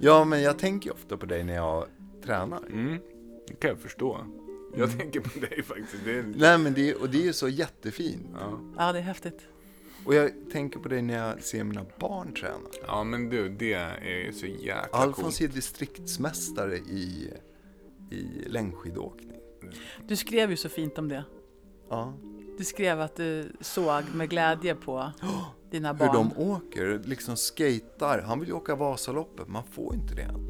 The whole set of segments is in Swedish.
Ja, men jag tänker ofta på dig när jag tränar. Mm, det kan jag förstå. Jag tänker på dig faktiskt. Det är... Nej, men det, och det är ju så jättefint. ja. Ja, det är häftigt. Och jag tänker på dig när jag ser mina barn träna. ja, men du, det är så jäkla Alfons coolt. är distriktsmästare i, i längdskidåkning. Du skrev ju så fint om det. Ja. Du skrev att du såg med glädje på dina Hur barn. de åker, liksom skatar. Han vill ju åka Vasaloppet, man får inte det än.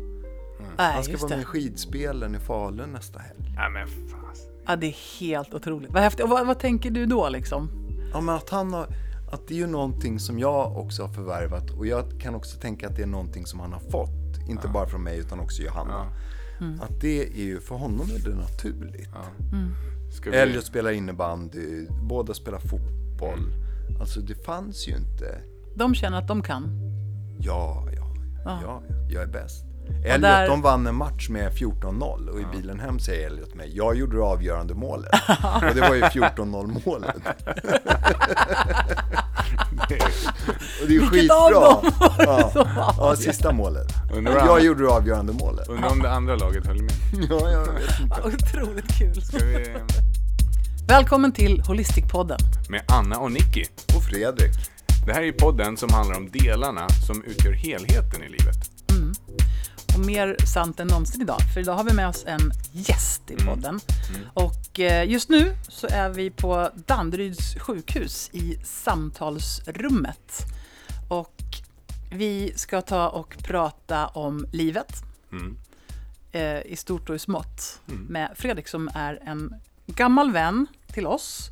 Nej, Han ska vara med i skidspelen i Falun nästa helg. Ja, men fan. Ja, det är helt otroligt. Vad häftigt. Och vad, vad tänker du då liksom? Ja, men att han har, att det är ju någonting som jag också har förvärvat och jag kan också tänka att det är någonting som han har fått. Inte bara från mig utan också Johanna. Att det är ju, för honom är det naturligt. Ska vi... Elliot spelar innebandy, båda spelar fotboll. Alltså det fanns ju inte. De känner att de kan. Ja, ja, Ja. ja, jag är bäst. Elliot, där- de vann en match med 14-0 och i bilen hem säger Elliot mig, jag gjorde det avgörande målet. och det var ju 14-0 målet. och det är ju Vilket av skitbra. dem var det Ja. ja, sista målet. Om- jag gjorde det avgörande målet. Undrar om det andra laget höll med. Ja, jag vet inte. Otroligt kul. Välkommen till Holistic-podden. Med Anna och Nicky. Och Fredrik. Det här är podden som handlar om delarna som utgör helheten i livet. Och mer sant än någonsin idag, för idag har vi med oss en gäst i podden. Och eh, just nu så är vi på Danderyds sjukhus i samtalsrummet. Och vi ska ta och prata om livet Mm. eh, i stort och i smått med Fredrik som är en gammal vän till oss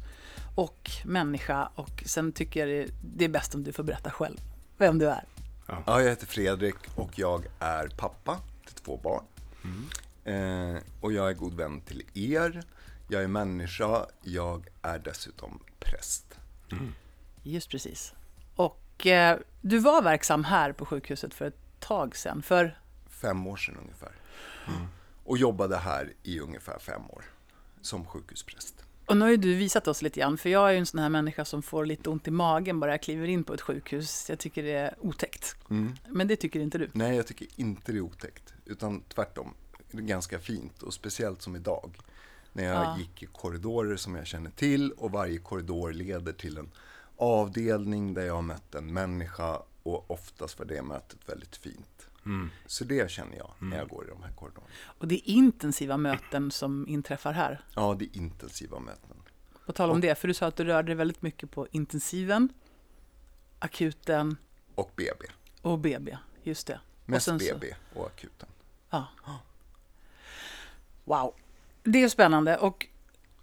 och människa. Och sen tycker jag det- är bäst om du får berätta själv vem du är. Ja, jag heter Fredrik och jag är pappa till två barn. Eh, och jag är god vän till er. Jag är människa. Jag är dessutom präst. Just precis. Och eh, du var verksam här på sjukhuset för ett tag sedan. För, Fem år sedan ungefär. Och jobbade här i ungefär fem år som sjukhuspräst. Och nu har ju du visat oss lite grann, för jag är ju en sån här människa som får lite ont i magen bara jag kliver in på ett sjukhus. Jag tycker det är otäckt. Men det tycker inte du. Nej, jag tycker inte det är otäckt. Utan tvärtom. Det är ganska fint. Och speciellt som idag. När jag Ja. gick i korridorer som jag känner till. Och varje korridor leder till en avdelning där jag har mött en människa. Och oftast var det mötet väldigt fint. Så det känner jag när jag går i de här korridorerna. Och det är intensiva möten som inträffar här. Ja, det är intensiva möten. På tal om det, för du sa att du rörde dig väldigt mycket på intensiven, akuten Och BB. och BB. Just det. och Mest sen så- BB och akuten. Ja. Wow. Det är spännande och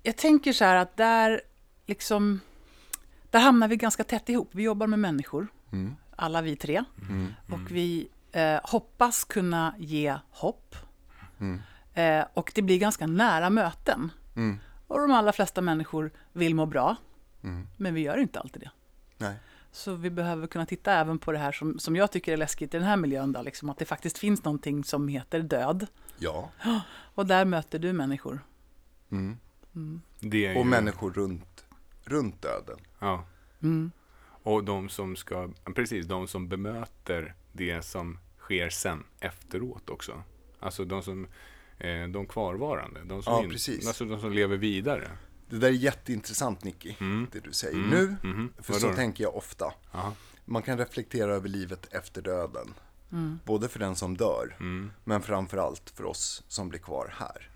jag tänker så här att där liksom där hamnar vi ganska tätt ihop. Vi jobbar med människor, alla vi tre. Och vi eh, hoppas kunna ge hopp. Eh, och det blir ganska nära möten. Och de allra flesta människor vill må bra. Men vi gör inte alltid det. Nej. Så vi behöver kunna titta även på det här som, som jag tycker är läskigt i den här miljön. Då, liksom, att det faktiskt finns någonting som heter död. Ja. Och där möter du människor. Det är ju... Och människor runt, runt döden. Ja. Mm. Och de som ska, precis, de som bemöter det som sker sen efteråt också. Alltså de som, eh, de kvarvarande. De som Ja, in- precis. Alltså de som lever vidare. Det där är jätteintressant Nicky, det du säger nu. För Vadå så tänker jag ofta. Ja. Man kan reflektera över livet efter döden. Mm. Både för den som dör, Mm. men framför allt för oss som blir kvar här.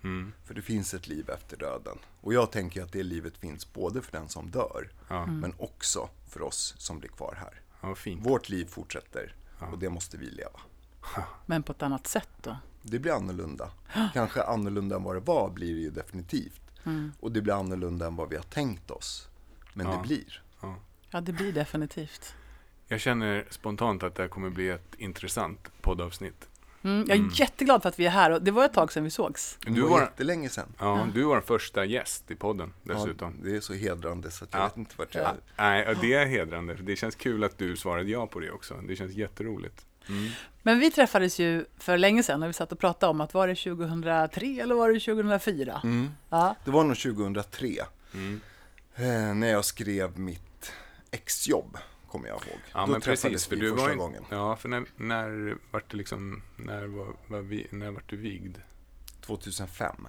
För det finns ett liv efter döden. Och jag tänker att det livet finns både för den som dör, Ja. men också för oss som blir kvar här. Ja. Vårt liv fortsätter och det måste vi leva. Men på ett annat sätt då. Det blir annorlunda. Kanske annorlunda än vad det var blir det ju definitivt. Och det blir annorlunda än vad vi har tänkt oss. Men Ja. det blir. Ja, det blir definitivt. Jag känner spontant att det här kommer bli ett intressant poddavsnitt. Mm, jag är jätteglad för att vi är här. Och det var ett tag sedan vi sågs. Du var var, jättelänge sedan. ja, du var den första gäst i podden dessutom. Ja, det är så hedrande så att jag Ja. vet inte vart jag... Ja. Nej, ja, det är hedrande. Det känns kul att du svarade ja på det också. Det känns jätteroligt. Men vi träffades ju för länge sedan när vi satt och pratade om att var det 2003 eller var det 2004? Mm. Ja, Det var nog 2003. Eh, när jag skrev mitt exjobb kommer jag ihåg. Ja, Då men träffades precis. För vi du första var, ju- gången. Ja, för när, när vart det liksom, när var, var vi, när vart du vigd? 2005.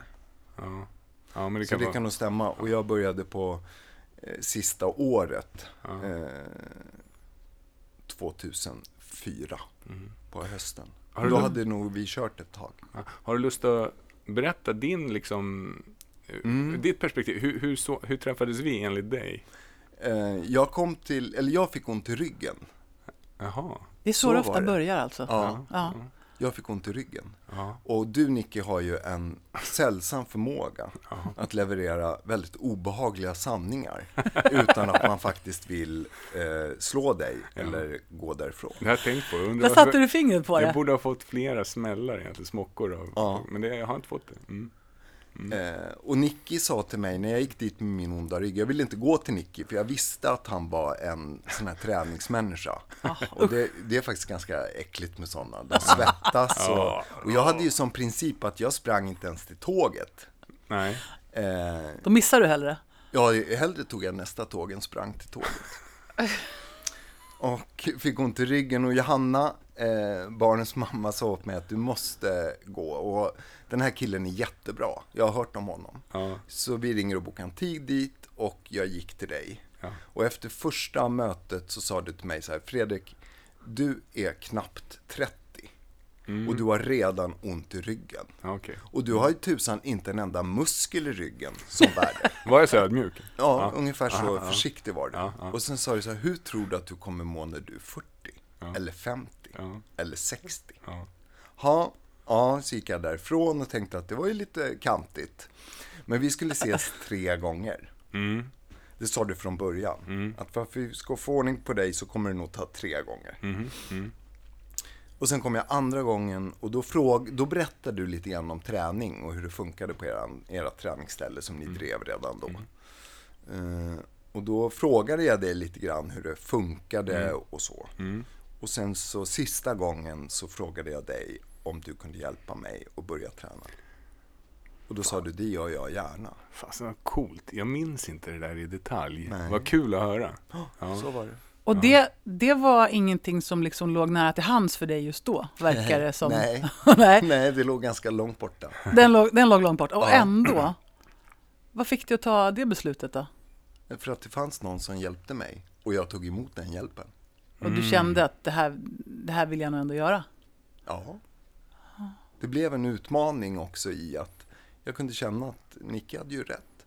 Ja. ja, men det Så kan det vara. kan nog stämma. Och jag började på eh, sista året. Ja. Eh, 2004 Mm. på hösten. Har du Då hade nog vi kört ett tag. Ja. Har du lust att berätta din, liksom, eh, Mm. ditt perspektiv? Hur, hur, så, hur träffades vi enligt dig? Eh, jag kom till, eller jag fick ont i ryggen. Jaha. Det är så, Så det ofta det. börjar alltså. Ja, Ja. Jag fick ont i ryggen. Ja. Och du Nicky har ju en sällsam förmåga Ja. att leverera väldigt obehagliga sanningar utan att man faktiskt vill eh, slå dig Ja. eller gå därifrån. Det har jag tänkt på. Jag undrar varför- satte du fingret på Jag det. borde ha fått flera smällar egentligen, smockor av. Ja. Men det, jag har inte fått det. Mm. Eh, och Nicky sa till mig när jag gick dit med min onda rygg, jag ville inte gå till Nicky för jag visste att han var en sån här träningsmänniska. och det, det är faktiskt ganska äckligt med sådana. De svettas och, och jag hade ju som princip att jag sprang inte ens till tåget. Nej. Eh, Då missar du hellre. Ja, hellre tog jag nästa tåg än sprang till tåget. Och fick ont i ryggen och Johanna, eh, barnens mamma, sa åt mig att du måste gå. Och den här killen är jättebra, jag har hört om honom. Ja. Så vi ringer och bokar en tid dit och jag gick till dig. Ja. Och efter första mötet så sa du till mig så här, Fredrik, du är knappt 30 och du har redan ont i ryggen. Ja, Okej. Och du har ju tusan inte en enda muskel i ryggen som bär dig. Var jag så ödmjuk? Ja, ungefär så Ja, ja. försiktig var du. Ja, ja. Och sen sa du så här, hur tror du att du kommer må när du är 40? Eller 50? Ja. Eller 60? Ja. Ja, ja, så gick jag därifrån och tänkte att det var ju lite kantigt. Men vi skulle ses tre gånger. Mm. Det sa du från början. Att för att vi ska få ordning på dig så kommer det nog ta tre gånger. Mhm. Mm. Och sen kom jag andra gången och då, fråg, då berättade du lite grann om träning och hur det funkade på eran, era träningsställe som ni drev redan då. Eh, och då frågade jag dig lite grann hur det funkade och så. Och sen så sista gången så frågade jag dig om du kunde hjälpa mig att börja träna. Och då sa du, det gör jag gärna. Fasen vad coolt. Jag minns inte det där i detalj. Nej. Vad kul att höra. Ja. Så var det. Och det, det var ingenting som liksom låg nära till hands för dig just då, verkar det som. Nej. Nej, Nej, det låg ganska långt borta. den låg, den låg långt bort. Och Ja. ändå, vad fick dig att ta det beslutet då? För att det fanns någon som hjälpte mig och jag tog emot den hjälpen. Och du kände att det här, det här vill jag nog ändå göra? Ja. Det blev en utmaning också i att jag kunde känna att Nicke hade ju rätt.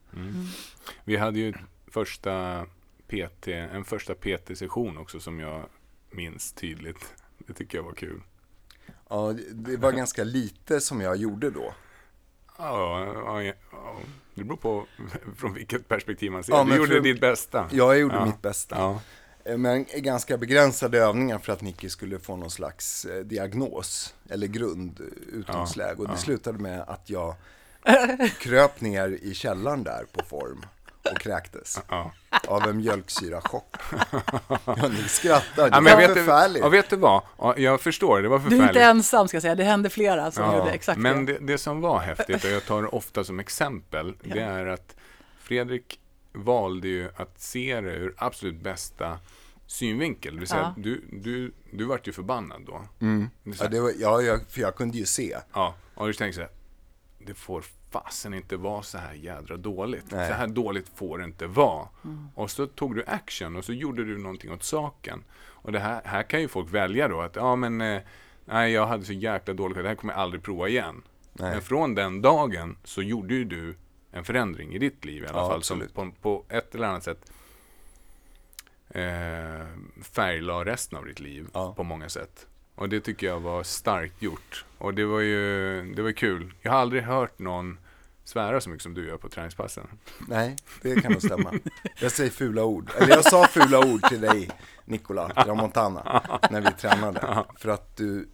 Vi hade ju första PT, en första PT-session också som jag minns tydligt. Det tycker jag var kul. Ja, det- var ganska lite som jag gjorde då. Ja, ja, ja, ja. det beror på från vilket perspektiv man ser. Ja, du gjorde för- ditt bästa. Jag gjorde Ja. mitt bästa. Eh, Men ganska begränsade övningar för att Nicky skulle få någon slags eh, diagnos eller grund, eh, utgångsläge. Och det ja. slutade med att jag kröp ner i källaren där på form och kräktes Ja. av en mjölksyrachock. Ja, ni skrattar, det Ja, men var jag vet, förfärligt. ja, vet du vad? Ja, jag förstår, det var Du förfärligt. är inte ensam ska jag säga, det hände flera som Ja, gjorde exakt men det. det, det som var häftigt, och jag tar det ofta som exempel, det är att Fredrik valde ju att se det ur absolut bästa synvinkel. Det vill säga, Ja. du, du, du vart ju förbannad då. Mm. Det Ja, det var, ja, jag, för jag kunde ju se. ja, och du tänkte så här, det får fasen inte vara så här jädra dåligt. Nej. Så här dåligt får det inte vara. Och så tog du action och så gjorde du någonting åt saken. Och det här, här kan ju folk välja då att, ja men, eh, nej jag hade så jäkla dåligt, det här kommer jag aldrig prova igen. Nej. Men från den dagen så gjorde ju du en förändring i ditt liv i alla Ja, fall. Som absolut. på, på ett eller annat sätt eh, färglade resten av ditt liv Ja. på många sätt. Och det tycker jag var starkt gjort. Och det var ju det var kul. Jag har aldrig hört någon svära så mycket som du gör på träningspassen. Nej, det kan nog stämma. Jag säger fula ord. Eller jag sa fula ord till dig, Nicola Tramontana, när vi tränade. För att du,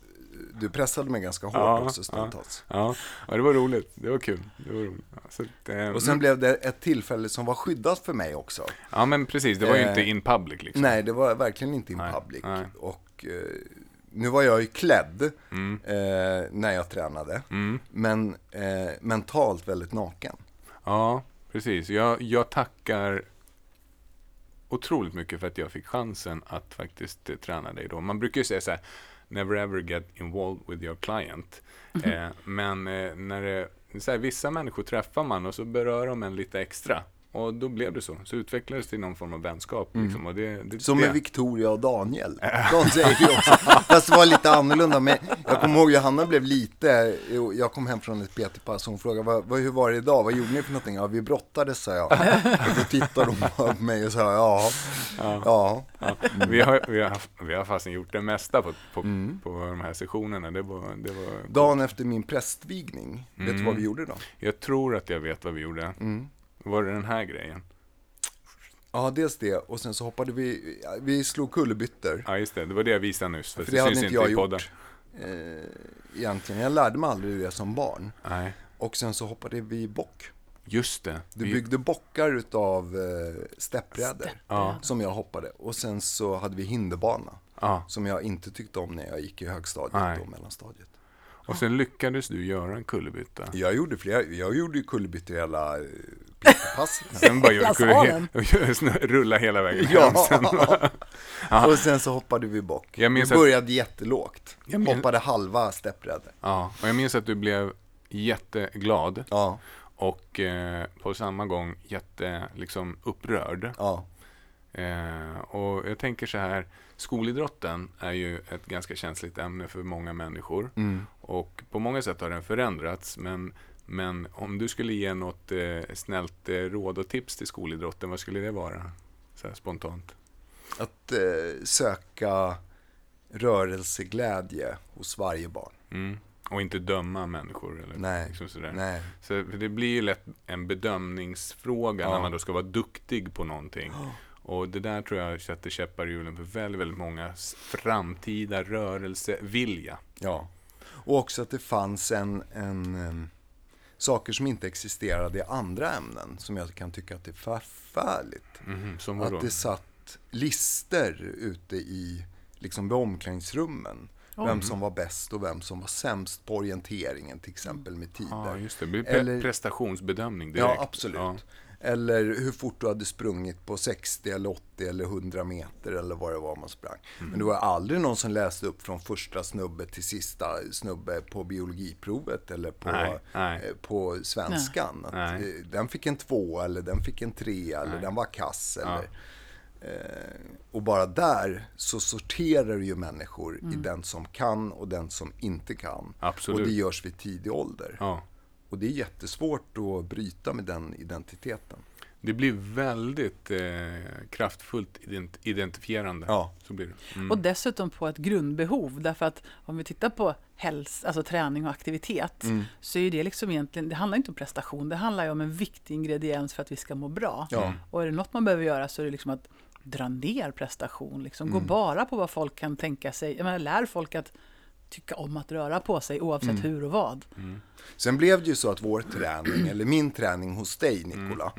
du pressade mig ganska hårt Ja, också stundtals. Ja, ja, det var roligt. Det var kul. Det var roligt. Så, att, eh, Och sen blev det ett tillfälle som var skyddat för mig också. ja, men precis. Det var ju Eh, inte in public liksom. Nej, det var verkligen inte in Nej, public. nej. Och eh, nu var jag ju klädd Mm. eh, när jag tränade. Mm. Men eh, mentalt väldigt naken. Ja, precis. Jag, jag tackar otroligt mycket för att jag fick chansen att faktiskt eh, träna dig då. Man brukar ju säga så här, never ever get involved with your client. Eh, men eh, när det, så här, vissa människor träffar man och så berör de en lite extra. Och då blev det så. Så utvecklades det till någon form av vänskap. Liksom. Och det, det, Som det. med Victoria och Daniel. De säger ju också, fast det var lite annorlunda. Men jag kommer ihåg Johanna blev lite, jag kom hem från ett PT-pass och hon frågade, vad, vad, hur var det idag? Vad gjorde ni för någonting? Ja, vi brottades, sa jag. Och då tittade hon på mig och sa, ja, ja. Ja, vi, har, vi, har, vi har fasen gjort det mesta på, på, på de här sessionerna. Det var, det var, Dagen efter min prästvigning, vet du vad vi gjorde då? jag tror att jag vet vad vi gjorde. Var det den här grejen? Ja, dels det. Och sen så hoppade vi, vi slog kullerbyttor. Ja, just det. Det var det jag visade nyss. För, För det hade syns inte jag gjort. Eh, egentligen, jag lärde mig aldrig det som barn. Nej, Och sen så hoppade vi bock. just det. Du Vi- byggde bockar utav eh, steppbrädor. Ja. Som jag hoppade. Och sen så hade vi hinderbana. Ja. Som jag inte tyckte om när jag gick i högstadiet Nej. och mellanstadiet. Och sen lyckades du göra en kullerbytta. Jag gjorde flera, jag gjorde ju kullerbyttor i alla eh, PT-pass. Sen bara Hela gjorde du rulla hela vägen hem. ja. Och sen så hoppade vi bock. Jag minns vi att- började jättelågt. Jag minns- Hoppade halva steppbrädor. ja, och jag minns att du blev jätteglad Ja, och eh, på samma gång jätte liksom, upprörd. ja. Eh, och jag tänker så här, skolidrotten är ju ett ganska känsligt ämne för många människor. Mm. Och på många sätt har den förändrats. Men, men om du skulle ge något eh, snällt eh, råd och tips till skolidrotten, vad skulle det vara? Så här spontant. Att eh, söka rörelseglädje hos varje barn. Mm. Och inte döma människor. Eller Nej, liksom sådär. nej. Så för det blir ju lätt en bedömningsfråga Ja. när man då ska vara duktig på någonting. Och det där tror jag sätter käppar i hjulen för väldigt, väldigt många framtida rörelsevilja. Ja. Och också att det fanns en, en em, saker som inte existerade i andra ämnen som jag kan tycka att det är förfärligt. Mhm, som vadå? Att det satt lister ute i liksom vid omklädningsrummen. Vem som var bäst och vem som var sämst på orienteringen till exempel med tider. Ja, just det. Eller- prestationsbedömning direkt. Ja, absolut. Ja. Eller hur fort du hade sprungit på 60 eller 80 eller 100 meter eller vad det var man sprang. Mm. Men det var aldrig någon som läste upp från första snubbe till sista snubbe på biologiprovet eller på, Nej, nej. eh, på svenskan. Att, Nej. eh, den fick en två eller den fick en tre eller den var kass. Eller, eh, och bara där så sorterar du ju människor i den som kan och den som inte kan. Absolut. Och det görs vid tidig ålder. ja. Och det är jättesvårt att bryta med den identiteten. Det blir väldigt eh, kraftfullt ident- identifierande. Ja. Så blir det. Mm. Och dessutom på ett grundbehov. Därför att om vi tittar på häls, alltså träning och aktivitet Mm. så är det liksom egentligen, det handlar inte om prestation. Det handlar ju om en viktig ingrediens för att vi ska må bra. Ja. Och är det något man behöver göra så är det liksom att dra ner prestation. Liksom. Mm. Gå bara på vad folk kan tänka sig. Jag menar, lär folk att tycka om att röra på sig oavsett Mm. hur och vad. Sen blev det ju så att vår träning, eller min träning hos dig Nikola,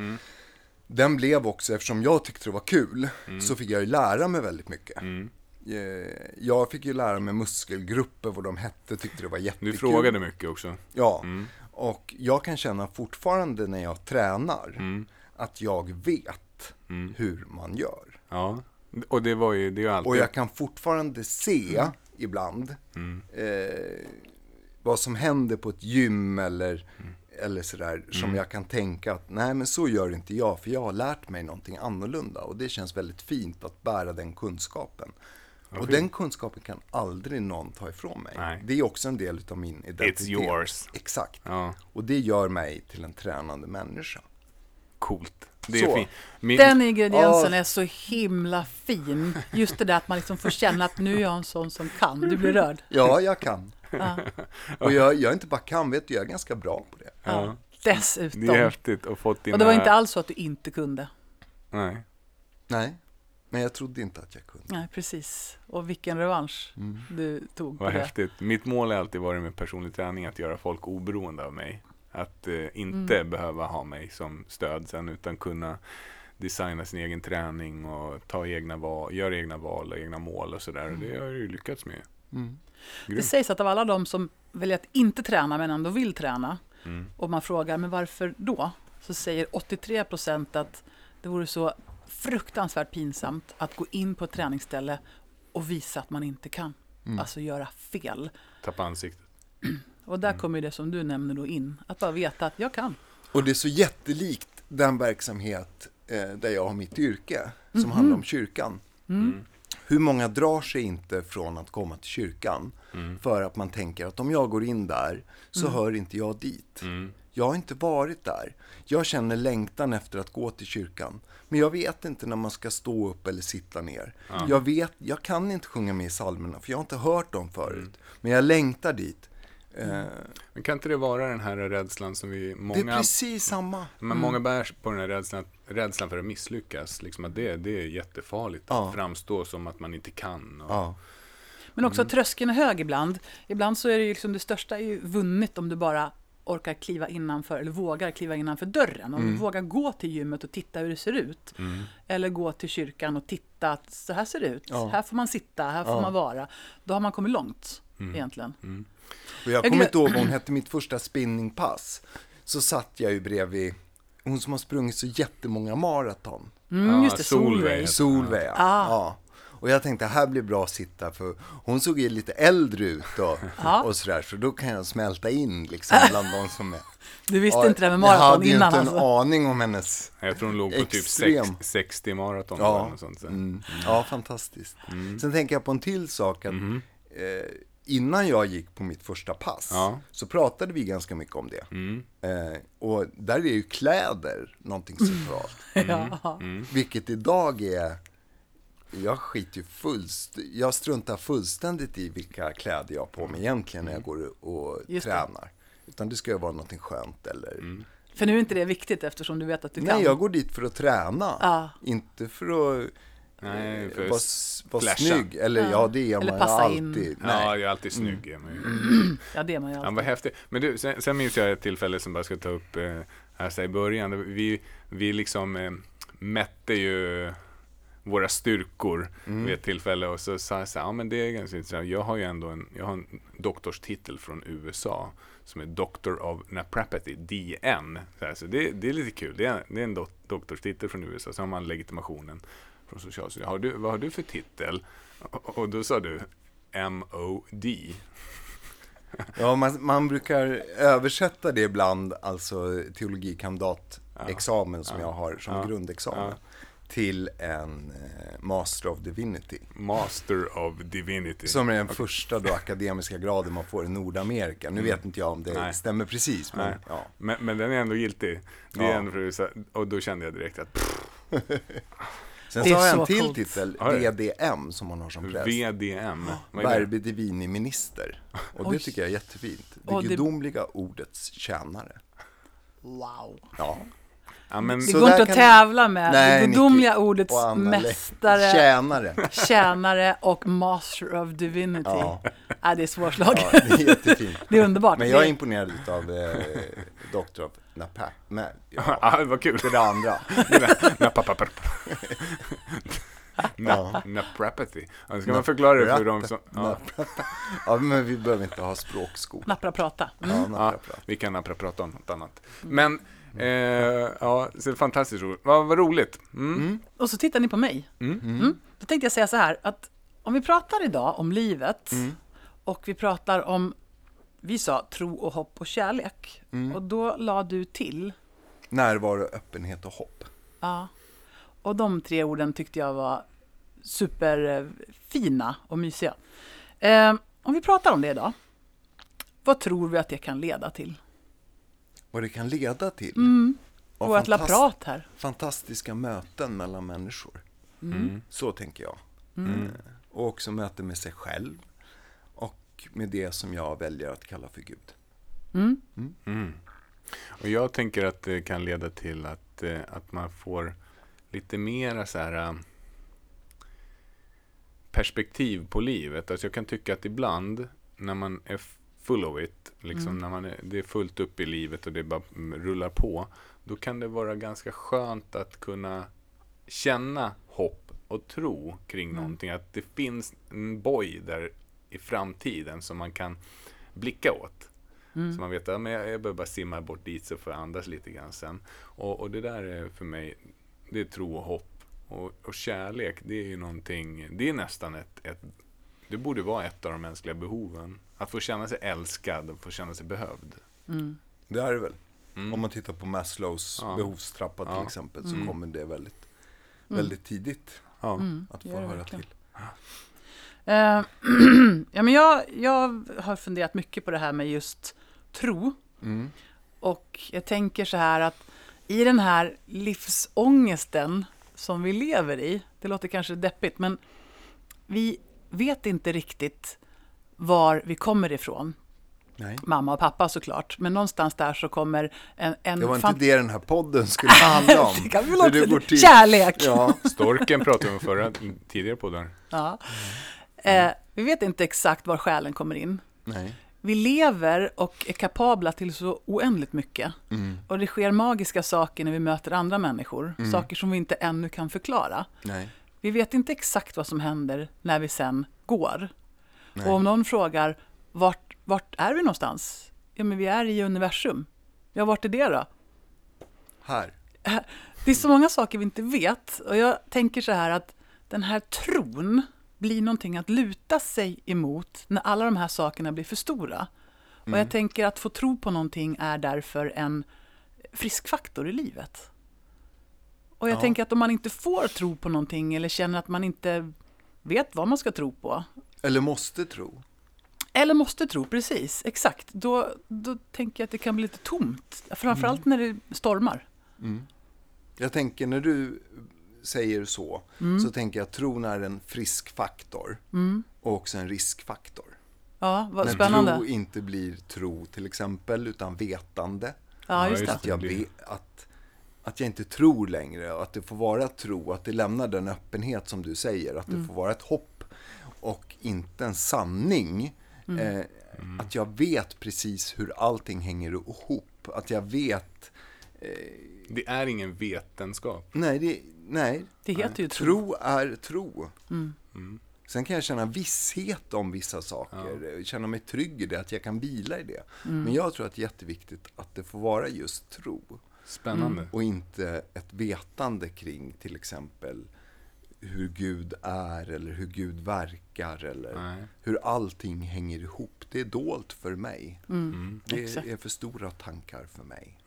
den blev också, eftersom jag tyckte det var kul, så fick jag ju lära mig väldigt mycket. Eh, Jag fick ju lära mig muskelgrupper, vad de hette, tyckte det var jättekul. Du frågade mycket också. Ja, och jag kan känna fortfarande när jag tränar att jag vet hur man gör. Ja. Och det var ju, det är ju alltid... Och jag kan fortfarande se ibland eh, vad som händer på ett gym eller, eller sådär. Som jag kan tänka att nej men så gör inte jag för jag har lärt mig någonting annorlunda. Och det känns väldigt fint att bära den kunskapen. och den kunskapen kan aldrig någon ta ifrån mig. Nej. Det är också en del av min identitet. yours. Exakt. Ja, Och det gör mig till en tränande människa. coolt. Det är. Min, Den ingrediensen Ja. är så himla fin. Just det där att man liksom får känna att nu är jag en sån som kan. Du blir rörd. Ja, jag kan. Ja. Och jag, jag inte bara kan, vet du, jag är ganska bra på det. Ja. Det är Dessutom. häftigt att fått dina... Och det var inte alls så att du inte kunde. Nej. Nej, men jag trodde inte att jag kunde. Nej, precis. Och vilken revansch Mm. du tog på Vad det. häftigt. Mitt mål har alltid varit med personlig träning att göra folk oberoende av mig. Att eh, inte Mm. behöva ha mig som stöd sen utan kunna designa sin egen träning och ta egna val, göra egna val och egna mål och sådär. Och det har jag ju lyckats med. Mm. Det sägs att av alla de som väljer att inte träna men ändå vill träna Mm. och man frågar men varför då? Så säger 83 procent att det vore så fruktansvärt pinsamt att gå in på ett träningsställe och visa att man inte kan. Alltså göra fel. Tappa ansiktet. Och där kommer det som du nämner då in. Att bara veta att jag kan. Och det är så jättelikt den verksamhet eh, där jag har mitt yrke, som handlar om kyrkan. Hur många drar sig inte från att komma till kyrkan för att man tänker att om jag går in där så hör inte jag dit. Jag har inte varit där. Jag känner längtan efter att gå till kyrkan. Men jag vet inte när man ska stå upp eller sitta ner. Jag, vet, jag kan inte sjunga med i psalmerna för jag har inte hört dem förut. Men jag längtar dit. Eh, Men kan inte det vara den här rädslan som vi det är många, precis samma. men många bär på den här rädslan, rädslan för att misslyckas. Liksom att det, det är jättefarligt Ja. att framstå som att man inte kan. Och, Ja. Men också tröskeln är hög ibland. Ibland så är det ju liksom det största är ju vunnet om du bara orkar kliva innanför, eller vågar kliva innanför dörren. Om du vågar gå till gymmet och titta hur det ser ut. Eller gå till kyrkan och titta att så här ser det ut. Ja. Här får man sitta, här får Ja. man vara. Då har man kommit långt egentligen. Och jag Jag kommer inte ihåg vad hon hette, mitt första spinningpass. Så satt jag ju bredvid hon som har sprungit så jättemånga maraton. Mm, Ja, just det, Solveig. Solveig. Ja. Ah. ja. Och jag tänkte, här blir bra att sitta för hon såg ju lite äldre ut och, Ja. och sådär. Så då kan jag smälta in liksom bland de som är. Du visste Ja, inte det med Jag maraton hade ju innan inte alltså. en aning om hennes, Jag tror hon låg på typ Extrem. sex, 60 maraton eller ja, något sånt. mm, ja fantastiskt. Sen tänker jag på en till sak. Att, eh, innan jag gick på mitt första pass Ja. så pratade vi ganska mycket om det. Mm. Eh, och där är ju kläder någonting centralt. Ja. Mm. Vilket idag är, jag skiter ju fullst, jag struntar fullständigt i vilka kläder jag har på mig egentligen när jag går och Just det. tränar. Utan det ska ju vara någonting skönt eller För nu är inte det viktigt eftersom du vet att du kan. Nej, jag går dit för att träna. Ja. Inte för att Nej, eh, för vara flasha. snygg. Eller ja, det är Eller man ju passa alltid. in. Nej. Ja, jag är alltid snygg. man ju. Ja, det är man ju Han alltid. var häftig. Men du, sen, sen minns jag ett tillfälle som bara ska ta upp eh, här så i början. Vi, vi liksom eh, mätte ju våra styrkor vid ett tillfälle och så sa jag så här, ja men det är ganska intressant. Jag har ju ändå en, jag har en doktorstitel från USA som är Doctor of Naprapathy, DN. Så, här, så det, det är lite kul. Det är, det är en dok- doktorstitel från USA. Så har man legitimationen från Socialstyrelsen. Har du, vad har du för titel? Och, och då sa du MOD. Ja, man, man brukar översätta det ibland, alltså teologikandidatexamen som jag har som Ja. grundexamen, Ja. till en eh, Master of Divinity. Master of Divinity. Som är den första då akademiska graden man får i Nordamerika. Nu vet inte jag om det Nej. stämmer precis, men ja. Men, men den är ändå giltig. Det är Ja. USA. Och då kände jag direkt att pff, Sen Det så har jag en till coolt. titel? VDM, som man har som präst. VDM. Det? Verbi Divini Minister. Och det Oj. tycker jag är jättefint. Det Och det- gudomliga ordets tjänare. Wow. Ja. Ja, men, Det går inte att kan- tävla med Nej, det gudomliga Nicky. ordets mästare, Tjänare. tjänare och master of divinity. Ja. Ja. det är svårslaget. Ja, det är jättefint. Det är underbart. Men jag är Det- imponerad av eh, Dr. of Napa. Men, ja, ja, det var kul. det där andra. Napapapap. Na- Naprapathy. Ja, ska man förklara det för de som... Ja, Ja, men vi behöver inte ha språkskola. Nappra prata. Mm. Ja, ja, napraprat. vi kan napraprata om något annat. Men, eh, ja, så det är fantastiskt roligt. Vad vad roligt. Mm. Och så tittar ni på mig. Mm. Då tänkte jag säga så här, att om vi pratar idag om livet och vi pratar om, vi sa tro och hopp och kärlek. Och då la du till, Närvaro, öppenhet och hopp. ja. Och de tre orden tyckte jag var superfina och mysiga. Eh, om vi pratar om det idag, vad tror vi att det kan leda till? Vad det kan leda till. Och Vårt fantast- prat här. Fantastiska möten mellan människor. Mm. Så tänker jag. Eh, Och också möten med sig själv. Och med det som jag väljer att kalla för Gud. Mm. Och jag tänker att det kan leda till att, eh, att man får lite mera så här eh, perspektiv på livet. Alltså jag kan tycka att ibland när man är full of it, liksom när man är, det är fullt upp i livet och det bara mm, rullar på, då kan det vara ganska skönt att kunna känna hopp och tro kring någonting. Att det finns en boj där i framtiden som man kan blicka åt. Så man vet att jag, jag behöver bara simma bort dit så får jag andas lite grann sen. Och, och det där är för mig, det är tro och hopp. Och, och kärlek, det är ju någonting, det är nästan ett, ett, det borde vara ett av de mänskliga behoven. Att få känna sig älskad och få känna sig behövd. Det är det väl. Mm. Om man tittar på Maslows Ja. behovstrappa till Ja. exempel så Mm. kommer det väldigt, väldigt tidigt Ja. Mm, att få höra verkligen. till. Eh, ja, men jag, jag har funderat mycket på det här med just tro. Mm. Och jag tänker så här att i den här livsångesten som vi lever i, det låter kanske deppigt, men vi vet inte riktigt var vi kommer ifrån. Nej. Mamma och pappa såklart, men någonstans där så kommer en... en Det var fan- inte det den här podden skulle handla om. det kan vi till. Kärlek! Ja, Storken pratade vi om förra, tidigare på där. Ja. Eh, vi vet inte exakt var själen kommer in. nej. Vi lever och är kapabla till så oändligt mycket. Mm. Och det sker magiska saker när vi möter andra människor. Saker som vi inte ännu kan förklara. Nej. Vi vet inte exakt vad som händer när vi sen går. Nej. Och om någon frågar, vart, vart är vi någonstans? Ja, men vi är i universum. Ja, vart är det då? Här. Det är så många saker vi inte vet. Och jag tänker så här att den här tron blir någonting att luta sig emot när alla de här sakerna blir för stora. Och jag tänker att få tro på någonting är därför en friskfaktor i livet. Och jag Ja. tänker att om man inte får tro på någonting eller känner att man inte vet vad man ska tro på, Eller måste tro. eller måste tro, precis, exakt, då, då tänker jag att det kan bli lite tomt. Framförallt när det stormar. Jag tänker när du säger så, Mm. så tänker jag att tron är en frisk faktor och också en riskfaktor. Ja, vad När spännande. tro inte blir tro till exempel, utan vetande. Ja, just det. Att jag, vet, att, att jag inte tror längre och att det får vara tro, att det lämnar den öppenhet som du säger, att det får vara ett hopp och inte en sanning. Eh, Att jag vet precis hur allting hänger ihop, att jag vet Det är ingen vetenskap. Nej, det, nej. Det heter ju tro. Tro är tro. Mm. Sen kan jag känna visshet om vissa saker, känna mig trygg i det, att jag kan vila i det. Mm. Men jag tror att det är jätteviktigt att det får vara just tro. Spännande. Och inte ett vetande kring till exempel hur Gud är eller hur Gud verkar eller Nej. hur allting hänger ihop. Det är dolt för mig. Mm. Det Exakt. är för stora tankar för mig.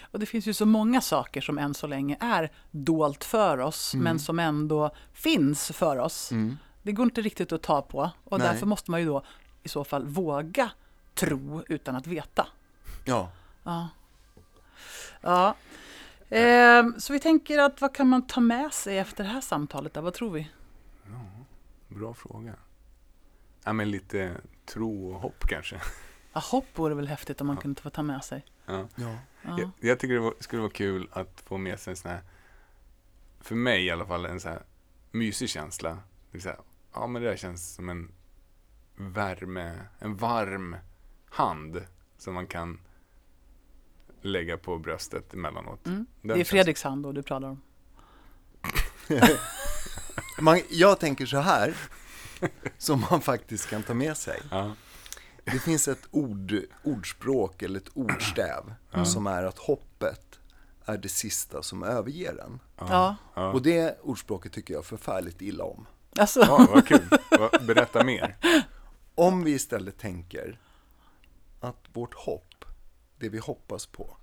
Och det finns ju så många saker som än så länge är dolt för oss, Mm. men som ändå finns för oss. Det går inte riktigt att ta på och Nej. därför måste man ju då i så fall våga tro utan att veta. Ja, Ja. ja. Ehm, så vi tänker att vad kan man ta med sig efter det här samtalet? Då? Vad tror vi? Bra fråga. Ja, men lite tro och hopp kanske. Ja, hopp vore väl häftigt om man kunde få ta med sig. Ja. ja. Ja. Jag, jag tycker det var, skulle vara kul att få med sig en sån här, för mig i alla fall, en sån här mysig känsla. Det är så här, ja men det där känns som en värme, en varm hand som man kan lägga på bröstet emellanåt. Mm. Det är Fredriks hand då du pratar om. Man, jag tänker så här, som man faktiskt kan ta med sig. Ja, Det finns ett ord, ordspråk eller ett ordstäv som är att hoppet är det sista som överger en. Ja, ja. Och det ordspråket tycker jag förfärligt illa om. alltså. ja vad kul. Berätta mer. Om vi istället tänker att vårt hopp, det vi hoppas på,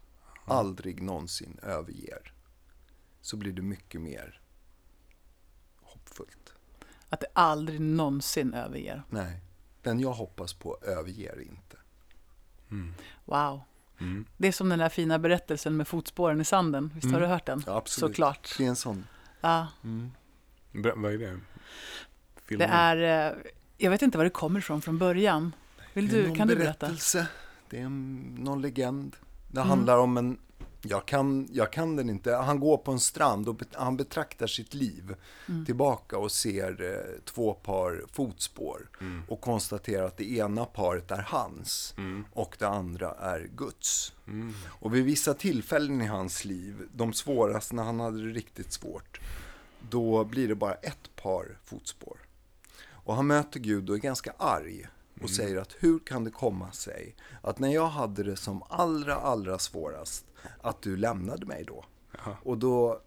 aldrig någonsin överger, så blir det mycket mer hoppfullt. Att det aldrig någonsin överger. Nej, den jag hoppas på överger inte. Wow. Mm. Det är som den där fina berättelsen med fotspåren i sanden. Visst har du hört den? Ja, absolut. Såklart. Det är en sån. Ja, Ber- vad är det? Film det är, eh, jag vet inte var det kommer ifrån från början. Vill du, kan du berätta? berättelse. Det är en, någon legend. Det Mm. handlar om en, jag kan, jag kan den inte, han går på en strand och bet, han betraktar sitt liv Mm. tillbaka och ser eh, två par fotspår och konstaterar att det ena paret är hans och det andra är Guds. Och vid vissa tillfällen i hans liv, de svåraste när han hade det riktigt svårt, då blir det bara ett par fotspår. Och han möter Gud och är ganska arg och säger att hur kan det komma sig att när jag hade det som allra, allra svårast att du lämnade mig då? Och då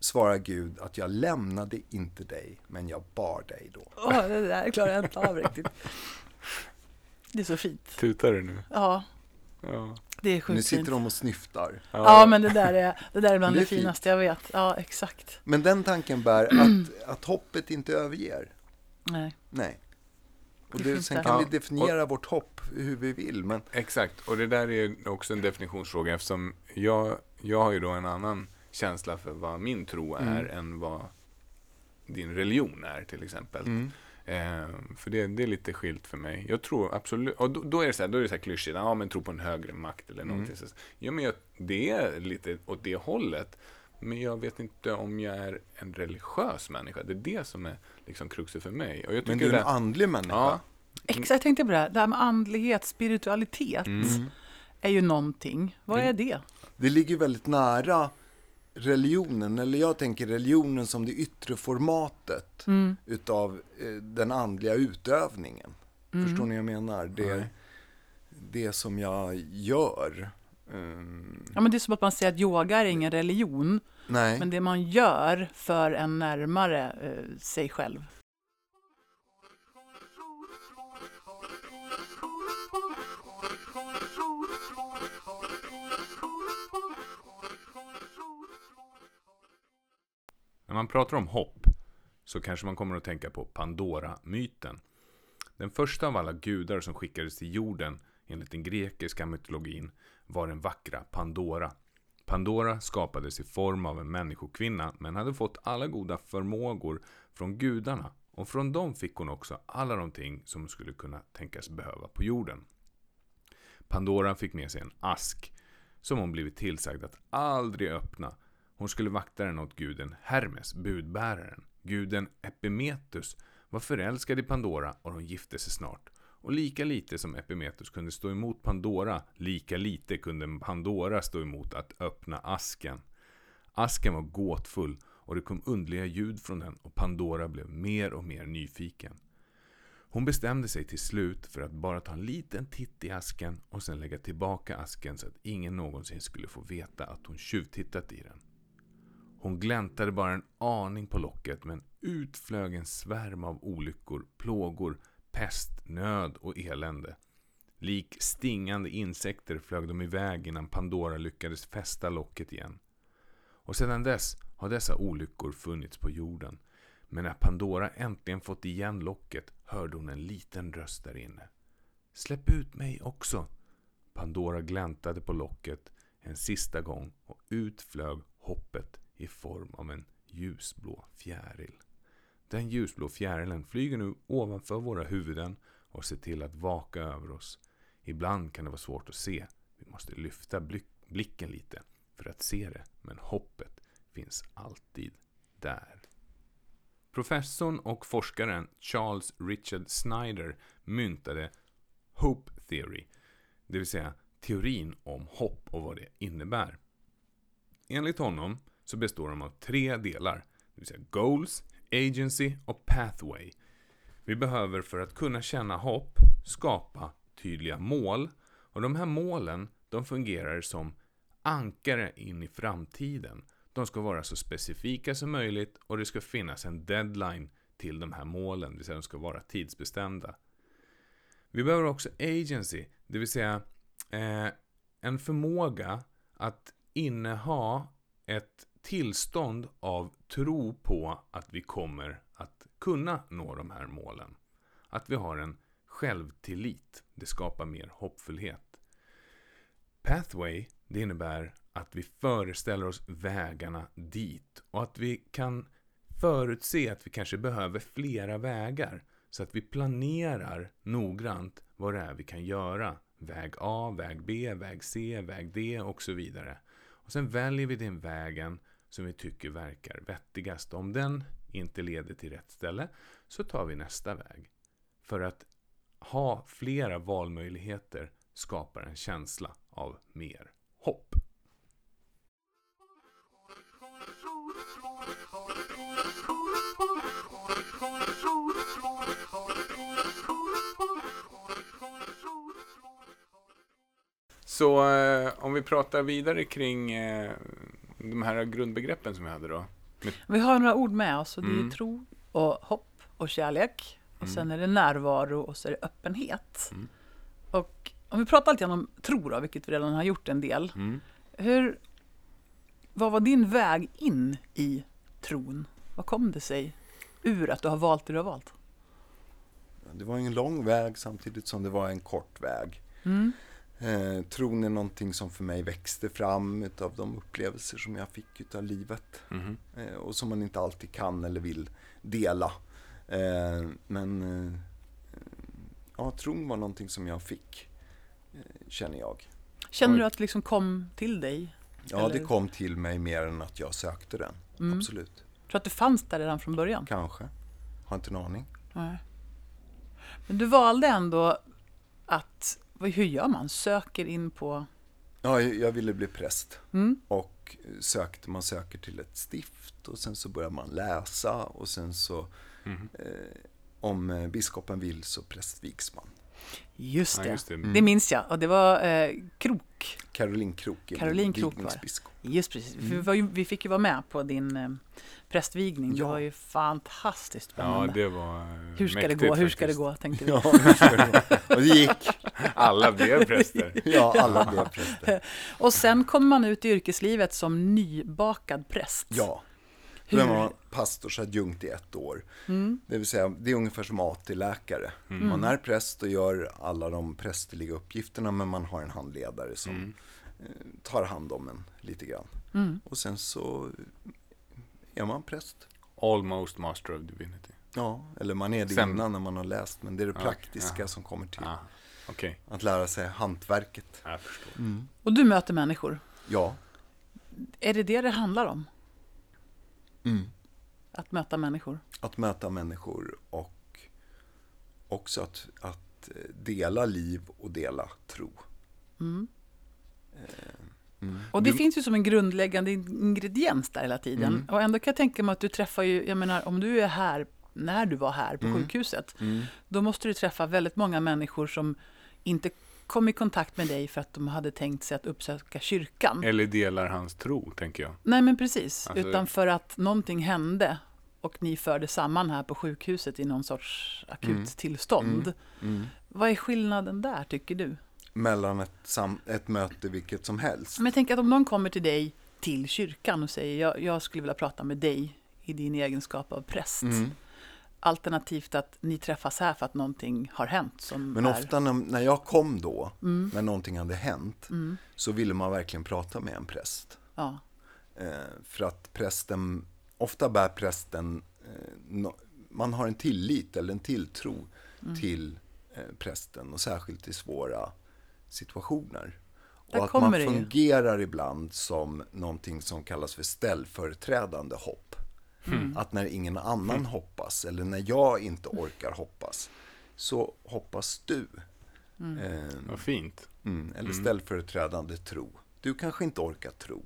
svarar Gud att jag lämnade inte dig, men jag bar dig då. Åh, det där klarar jag inte av riktigt. Det är så fint. Tutar du nu? Ja, Ja. det är Nu sjukt sitter fint. de och snyftar. Ja, men det där är, det där är bland Det det, är fint. finaste jag vet. Ja, exakt. Men den tanken bär att, att hoppet inte överger. Nej. Nej. Och Det sen kan Ja, vi definiera vårt hopp hur vi vill, men Exakt, och det där är också en definitionsfråga eftersom jag, jag har ju då en annan känsla för vad min tro är än vad din religion är till exempel. mm. Eh, för det, det är lite skilt för mig. Jag tror absolut, och då, då är det så här, då är det så här klyschigt, ja men tro på en högre makt eller någonting. Så, ja men jag, det är lite åt det hållet. Men jag vet inte om jag är en religiös människa. Det är det som är liksom kruxet för mig. Och jag men du är en det, andlig människa. ja, Exakt, jag tänkte på det här. Det här med andlighet, spiritualitet Mm. är ju någonting. Vad Mm. är det? Det ligger väldigt nära religionen, eller jag tänker religionen som det yttre formatet Mm. utav eh, den andliga utövningen. Förstår ni vad jag menar? Det, det som jag gör. Um, Ja, men det är som att man säger att yoga är ingen religion, nej, men det man gör för en närmare eh, sig själv. När man pratar om hopp så kanske man kommer att tänka på Pandora-myten. Den första av alla gudar som skickades till jorden enligt den grekiska mytologin var den vackra Pandora. Pandora skapades i form av en människokvinna men hade fått alla goda förmågor från gudarna och från dem fick hon också alla de ting som hon skulle kunna tänkas behöva på jorden. Pandora fick med sig en ask som hon blivit tillsagd att aldrig öppna hon skulle vakta den åt guden Hermes, budbäraren. Guden Epimetus var förälskad i Pandora och de gifte sig snart. Och lika lite som Epimetheus kunde stå emot Pandora, lika lite kunde Pandora stå emot att öppna asken. Asken var gåtfull och det kom underliga ljud från den och Pandora blev mer och mer nyfiken. Hon bestämde sig till slut för att bara ta en liten titt i asken och sen lägga tillbaka asken så att ingen någonsin skulle få veta att hon tjuvtittat i den. Hon gläntade bara en aning på locket men ut flög en svärm av olyckor, plågor, pest, nöd och elände. Lik stingande insekter flög de iväg innan Pandora lyckades fästa locket igen. Och sedan dess har dessa olyckor funnits på jorden. Men när Pandora äntligen fått igen locket hörde hon en liten röst där inne. Släpp ut mig också! Pandora gläntade på locket en sista gång och ut flög hoppet i form av en ljusblå fjäril. Den ljusblå fjärilen flyger nu ovanför våra huvuden och ser till att vaka över oss. Ibland kan det vara svårt att se. Vi måste lyfta blicken lite för att se det, men hoppet finns alltid där. Professorn och forskaren Charles Richard Snyder myntade Hope Theory, det vill säga teorin om hopp och vad det innebär. Enligt honom så består de av tre delar, det vill säga Goals, Agency och Pathway. Vi behöver för att kunna känna hopp skapa tydliga mål och de här målen de fungerar som ankare in i framtiden. De ska vara så specifika som möjligt och det ska finnas en deadline till de här målen, det vill säga de ska vara tidsbestämda. Vi behöver också agency, det vill säga eh, en förmåga att inneha ett tillstånd av tro på att vi kommer att kunna nå de här målen. Att vi har en självtillit. Det skapar mer hoppfullhet. Pathway, det innebär att vi föreställer oss vägarna dit och att vi kan förutse att vi kanske behöver flera vägar så att vi planerar noggrant vad det är vi kan göra. Väg A, väg B, väg C, väg D och så vidare. Och sen väljer vi den vägen som vi tycker verkar vettigast. Om den inte leder till rätt ställe så tar vi nästa väg. För att ha flera valmöjligheter skapar en känsla av mer hopp. Så eh, om vi pratar vidare kring eh, de här grundbegreppen som vi hade då. Vi har några ord med oss och det är Mm. tro och hopp och kärlek. Och sen är det närvaro och så är det öppenhet. Mm. Och om vi pratar lite om tro då, vilket vi redan har gjort en del. Mm. Hur, vad var din väg in i tron? Vad kom det sig ur att du har valt det du har valt? Det var en lång väg samtidigt som det var en kort väg. Eh, tron är någonting som för mig växte fram utav de upplevelser som jag fick utav livet. Mhm. Eh, och som man inte alltid kan eller vill dela. Eh, men eh, ja, tron var någonting som jag fick, eh, känner jag. Känner du att det liksom kom till dig? Ja, det Eller- kom till mig mer än att jag sökte den. Mm. Absolut. Tror du att det fanns där redan från början? Kanske. Har inte en aning. Nej. Men du valde ändå att, hur gör man? Söker in på... Ja, jag ville bli präst. Mm. Och sökte, man söker till ett stift och sen så börjar man läsa och sen så Mhm. eh, om eh, biskopen vill så prästvigs man. Just Ja, det. just det. Det minns jag. Och det var eh, Krok. Caroline Krook är Caroline min Krook var. Just precis. För vi, var ju, vi fick ju vara med på din prästvigning. Det Ja. var ju fantastiskt Ja, spännande. det var eh, hur ska mäktigt det gå? Hur ska det gå? Tänkte vi. Ja, det det och det gick. Alla blev präster. Ja, alla blev präster. Och sen kommer man ut i yrkeslivet som nybakad präst. Ja. Hur- Då är man pastorsadjunkt i ett år. Mm. Det vill säga, det är ungefär som AT-läkare. Man är präst och gör alla de prästerliga uppgifterna, men man har en handledare som Mm. eh, tar hand om en lite grann. Mm. Och sen så är man präst. Almost master of divinity. Ja, eller man är det Sen- innan när man har läst, men det är det Ja, praktiska ja. som kommer till. Ah, Okej, Att lära sig hantverket. jag förstår. Och du möter människor. Ja. Är det det det handlar om? Mm. Att möta människor? Att möta människor och också att, att eh, dela liv och dela tro. Mm. Mm. Och det Du- finns ju som en grundläggande ingrediens där hela tiden. Mm. Och ändå kan jag tänka mig att du träffar ju, jag menar om du är här, när du var här på Mm. sjukhuset, Mm. då måste du träffa väldigt många människor som inte kom i kontakt med dig för att de hade tänkt sig att uppsöka kyrkan. Eller delar hans tro, tänker jag. Nej men precis, Alltså- utan för att någonting hände och ni förde samman här på sjukhuset i någon sorts akut Mm. tillstånd. Mm. Vad är skillnaden där tycker du? Mellan ett, sam- ett möte vilket som helst. Men jag tänker att om någon kommer till dig till kyrkan och säger jag, jag skulle vilja prata med dig i din egenskap av präst. Mm. Alternativt att ni träffas här för att någonting har hänt som Men är... ofta när, när jag kom då, Mm. när någonting hade hänt, Mm, så ville man verkligen prata med en präst. ja. Eh, för att prästen, ofta bär prästen, eh, no, man har en tillit eller en tilltro Mm. till eh, prästen och särskilt i svåra situationer. Där Och att man ju. fungerar ibland som någonting som kallas för ställföreträdande hopp. Mm. Att när ingen annan hoppas eller när jag inte orkar hoppas så hoppas du. Mm. Eh, Vad fint. Mm, eller Mm. ställföreträdande tro. Du kanske inte orkar tro.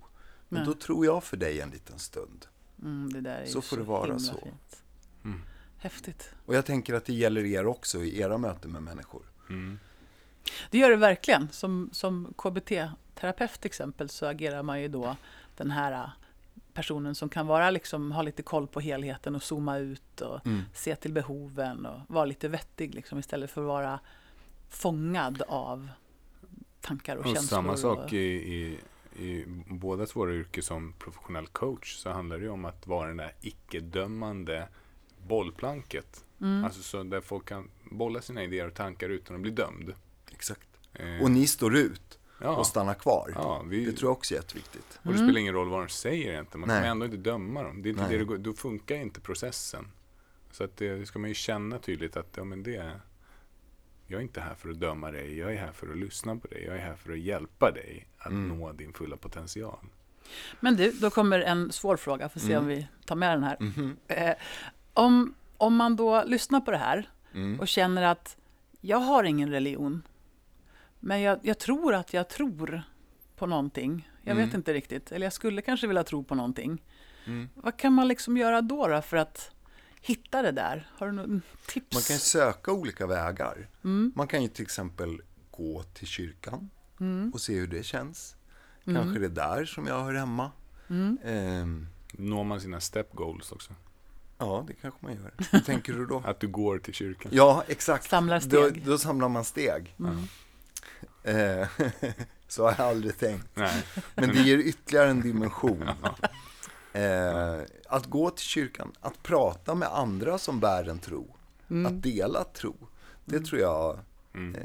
Men Nej. då tror jag för dig en liten stund. Mm, det där är Så får det vara så. Fint. Mm. Häftigt. Och jag tänker att det gäller er också i era möten med människor. Det gör det verkligen. Som, som KBT-terapeut till exempel så agerar man ju då den här äh, personen som kan vara liksom, ha lite koll på helheten och zooma ut och Mm. se till behoven och vara lite vettig liksom, istället för att vara fångad av tankar och, Och känslor. samma sak och, i, i, i båda våra yrken som professionell coach så handlar det om att vara den där icke-dömande bollplanket. mm, Alltså så där folk kan bolla sina idéer och tankar utan att bli dömd. Exakt. Eh, Och ni står ut ja, och stannar kvar. ja, vi, Det tror jag också är jätteviktigt. och det Mm. spelar ingen roll vad de säger egentligen. Man Nej. kan ändå inte döma dem. Det är inte det det går, då funkar inte processen. Så att det, det ska man ju känna tydligt att ja, men det, jag är inte här för att döma dig. Jag är här för att lyssna på dig. Jag är här för att hjälpa dig att Mm. nå din fulla potential. Men du, då kommer en svår fråga. Får se Mm. om vi tar med den här. Mhm. Eh, om, om man då lyssnar på det här Mm. och känner att jag har ingen religion, men jag, jag tror att jag tror på någonting. Jag Mm. vet inte riktigt, eller jag skulle kanske vilja tro på någonting. Mm. Vad kan man liksom göra då, då för att hitta det där? Har du några tips? Man kan söka olika vägar. Mm, Man kan ju till exempel gå till kyrkan mm, och se hur det känns. Mm. Kanske det är där som jag hör hemma. mm, Ehm, Når man sina step goals också? Ja, det kanske man gör. Hur tänker du då? Att du går till kyrkan? Ja, exakt. Samlar Då, steg. då samlar man steg. Mm. Eh, så har jag aldrig tänkt. Nej. Men det ger ytterligare en dimension. Eh, att gå till kyrkan, att prata med andra som bär en tro, att dela tro, det tror jag Mm. eh,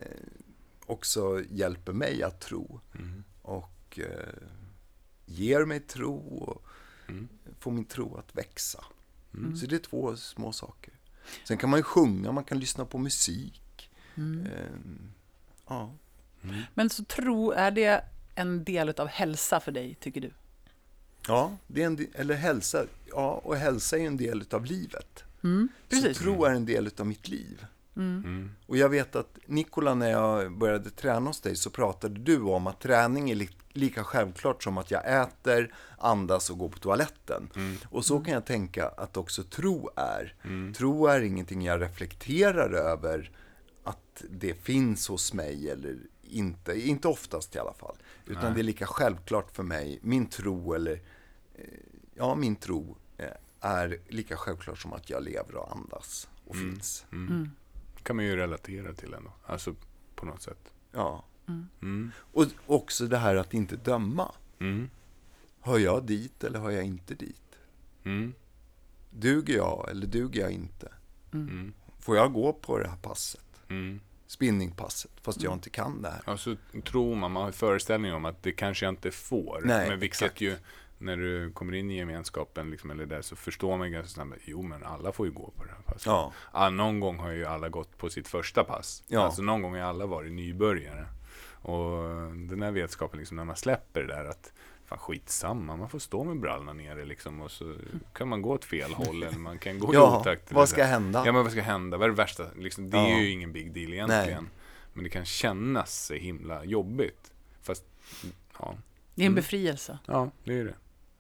också hjälper mig att tro. Mm. Och eh, ger mig tro och Mm. får min tro att växa. Så det är två små saker. Sen kan man ju sjunga, man kan lyssna på musik. Eh, ja. Men så tro, är det en del av hälsa för dig, tycker du? Ja, det är en, eller hälsa. Ja, och hälsa är en del av livet. Mm, precis. Så tro är en del av mitt liv. Mm. Och jag vet att Nikola, när jag började träna hos dig så pratade du om att träning är li- lika självklart som att jag äter, andas och går på toaletten. Och så kan jag tänka att också tro är. Tro är ingenting jag reflekterar över att det finns hos mig eller inte, inte oftast i alla fall. Utan det är lika självklart för mig, min tro eller eh, ja, min tro eh, är lika självklart som att jag lever och andas och finns. kan man ju relatera till ändå. Alltså på något sätt. Ja. Mm. Och också det här att inte döma. Mm. Hör jag dit eller hör jag inte dit? Mm. Duger jag eller duger jag inte? Mm. Får jag gå på det här passet? Mm. Spinningpasset, fast jag inte kan det här. Ja, så tror man, man har föreställning om att det kanske jag inte får. Nej, men vilket exakt. ju, när du kommer in i gemenskapen liksom, eller där, så förstår man ganska snabbt, jo men alla får ju gå på det här passet. Ja. Ah, någon gång har ju alla gått på sitt första pass. Ja. Alltså någon gång har alla varit nybörjare. Och den här vetskapen, liksom, när man släpper det där att fan skitsamma, man får stå med brallorna nere liksom och så kan man gå åt fel håll eller man kan gå i Ja, otakt. vad eller ska hända? Ja, men vad ska hända? Vad är det värsta? Liksom, det är Ja. ju ingen big deal egentligen. Men det kan kännas så himla jobbigt. Fast, ja, Det är en befrielse. ja det är det. Och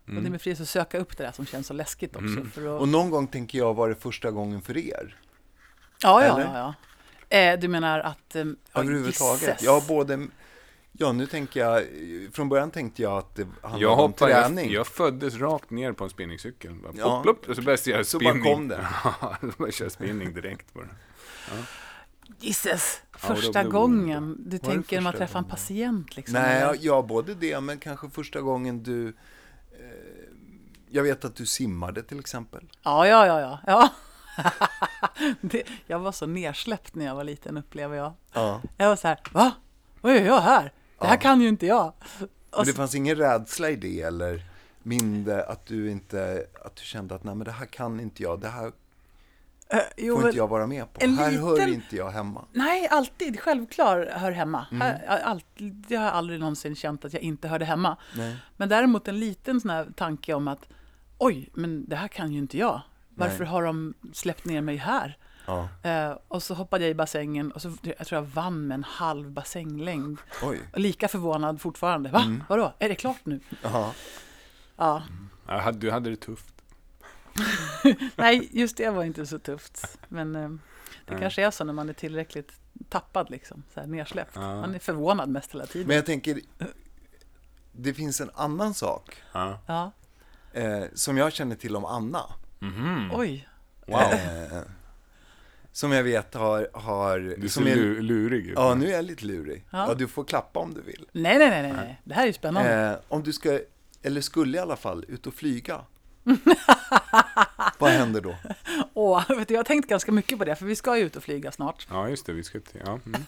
det är Mm. en befrielse att söka upp det där som känns så läskigt också. Mm. För att... Och någon gång tänker jag var det första gången för er. Ja, ja, Eller? ja. ja. Eh, du menar att... Eh, ja, Överhuvudtaget. Ja, både... Ja, nu tänker jag... Från början tänkte jag att det handlade Jag om träning. jag föddes rakt ner på en spinningcykel. Bara, Ja. plopp, plopp, och så började jag göra Så bara spinning. kom det. Ja, så började jag spinning direkt. Gisses! Ja, då Första det gången du Var tänker när man träffar en patient liksom. Nej, eller? ja, ja, både det, men kanske första gången du... Eh, jag vet att du simmade till exempel. Ja, ja, ja, ja. ja. det, jag var så nersläppt när jag var liten upplever jag. Ja. Jag var så här, va? Vad gör jag här? Det här Ja. kan ju inte jag. Och Men det så, fanns ingen rädsla i det eller mindre att du inte, att du kände att nej men det här kan inte jag, det här eh, jo, får inte jag vara med på. Här hör inte jag hemma. Nej, alltid. Självklar hör hemma. Mm. Här, alltid, jag har aldrig någonsin känt att jag inte hörde hemma. Nej. Men däremot en liten sån här tanke om att oj, men det här kan ju inte jag. Varför Nej. har de släppt ner mig här? Ja. Eh, och så hoppade jag i bassängen och så, jag tror jag vann med en halv bassänglängd. Oj. Och lika förvånad fortfarande. Va? Mm. Vadå? Är det klart nu? Ja. Ja, du hade det tufft. Nej, just det var inte så tufft. Men eh, det Nej. kanske är så när man är tillräckligt tappad, liksom, så här nersläppt. Ja. Man är förvånad mest hela tiden. Men jag tänker, det finns en annan sak Ja. Eh, som jag känner till om Anna. Mhm. Oj. Wow. Som jag vet har... har Du ser som är, lu- lurig ut. Ja, nu är jag lite lurig. Ja. Ja. du får klappa om du vill. Nej, nej, nej, nej, nej. Det här är ju spännande. Eh, om du ska, eller skulle i alla fall, ut och flyga. Vad händer då? Åh, vet du, jag har tänkt ganska mycket på det, för vi ska ju ut och flyga snart. Ja, just det. Vi ska till, ja. Mm.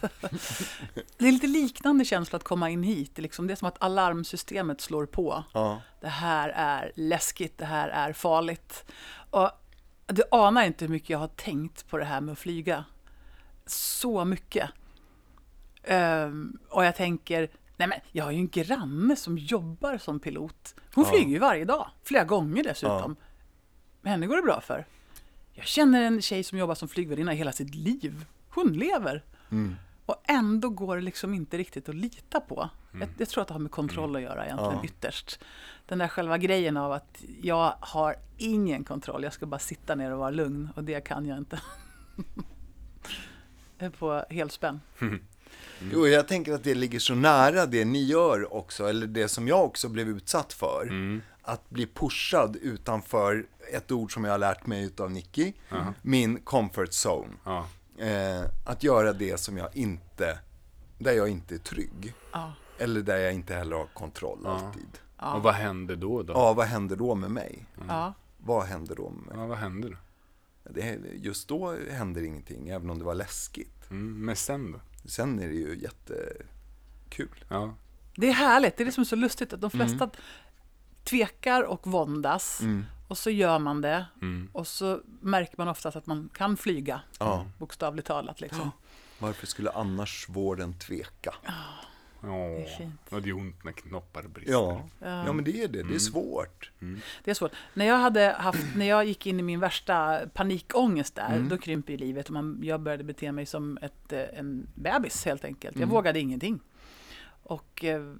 Det är lite liknande känsla att komma in hit. Det är, liksom, det är som att alarmsystemet slår på. Ja. Det här är läskigt, det här är farligt. Och du anar inte hur mycket jag har tänkt på det här med att flyga. Så mycket. Ehm, och jag tänker, nej men jag har ju en granne som jobbar som pilot. Hon Ja. flyger ju varje dag, flera gånger dessutom. Men henne går det bra för. Jag känner en tjej som jobbar som flygvärdinna hela sitt liv. Hon lever. Mm. Och ändå går det liksom inte riktigt att lita på. Jag, jag tror att det har med kontroll att göra egentligen Ja. ytterst. Den där själva grejen av att jag har ingen kontroll, jag ska bara sitta ner och vara lugn och det kan jag inte. jag är på helspänn. Jo, jag tänker att det ligger så nära det ni gör också, eller det som jag också blev utsatt för. Mm. Att bli pushad utanför ett ord som jag har lärt mig utav Nicky, min comfort zone. Ja. Eh, att göra det som jag inte, där jag inte är trygg. Ja. Eller där jag inte heller har kontroll alltid. Och vad händer då? då? Ja, vad händer då med mig? Ja. Vad händer då med mig? Ja, vad händer? Det, just då händer ingenting, även om det var läskigt. Mm, men sen då? Sen är det ju jättekul. Ja. Det är härligt, det är det som är så lustigt att de flesta tvekar och våndas Mm. Och så gör man det Mm. och så märker man oftast att man kan flyga, Ja. bokstavligt talat. Liksom. Varför skulle annars vården tveka? Åh, är fint. och det är ont när knoppar brister. Ja, ja men det är det. Det är svårt. Det är svårt. När jag, hade haft, när jag gick in i min värsta panikångest där, Mm. då krympte ju livet och man, jag började bete mig som ett, eh, en bebis helt enkelt. Mm. Jag vågade ingenting. Och eh,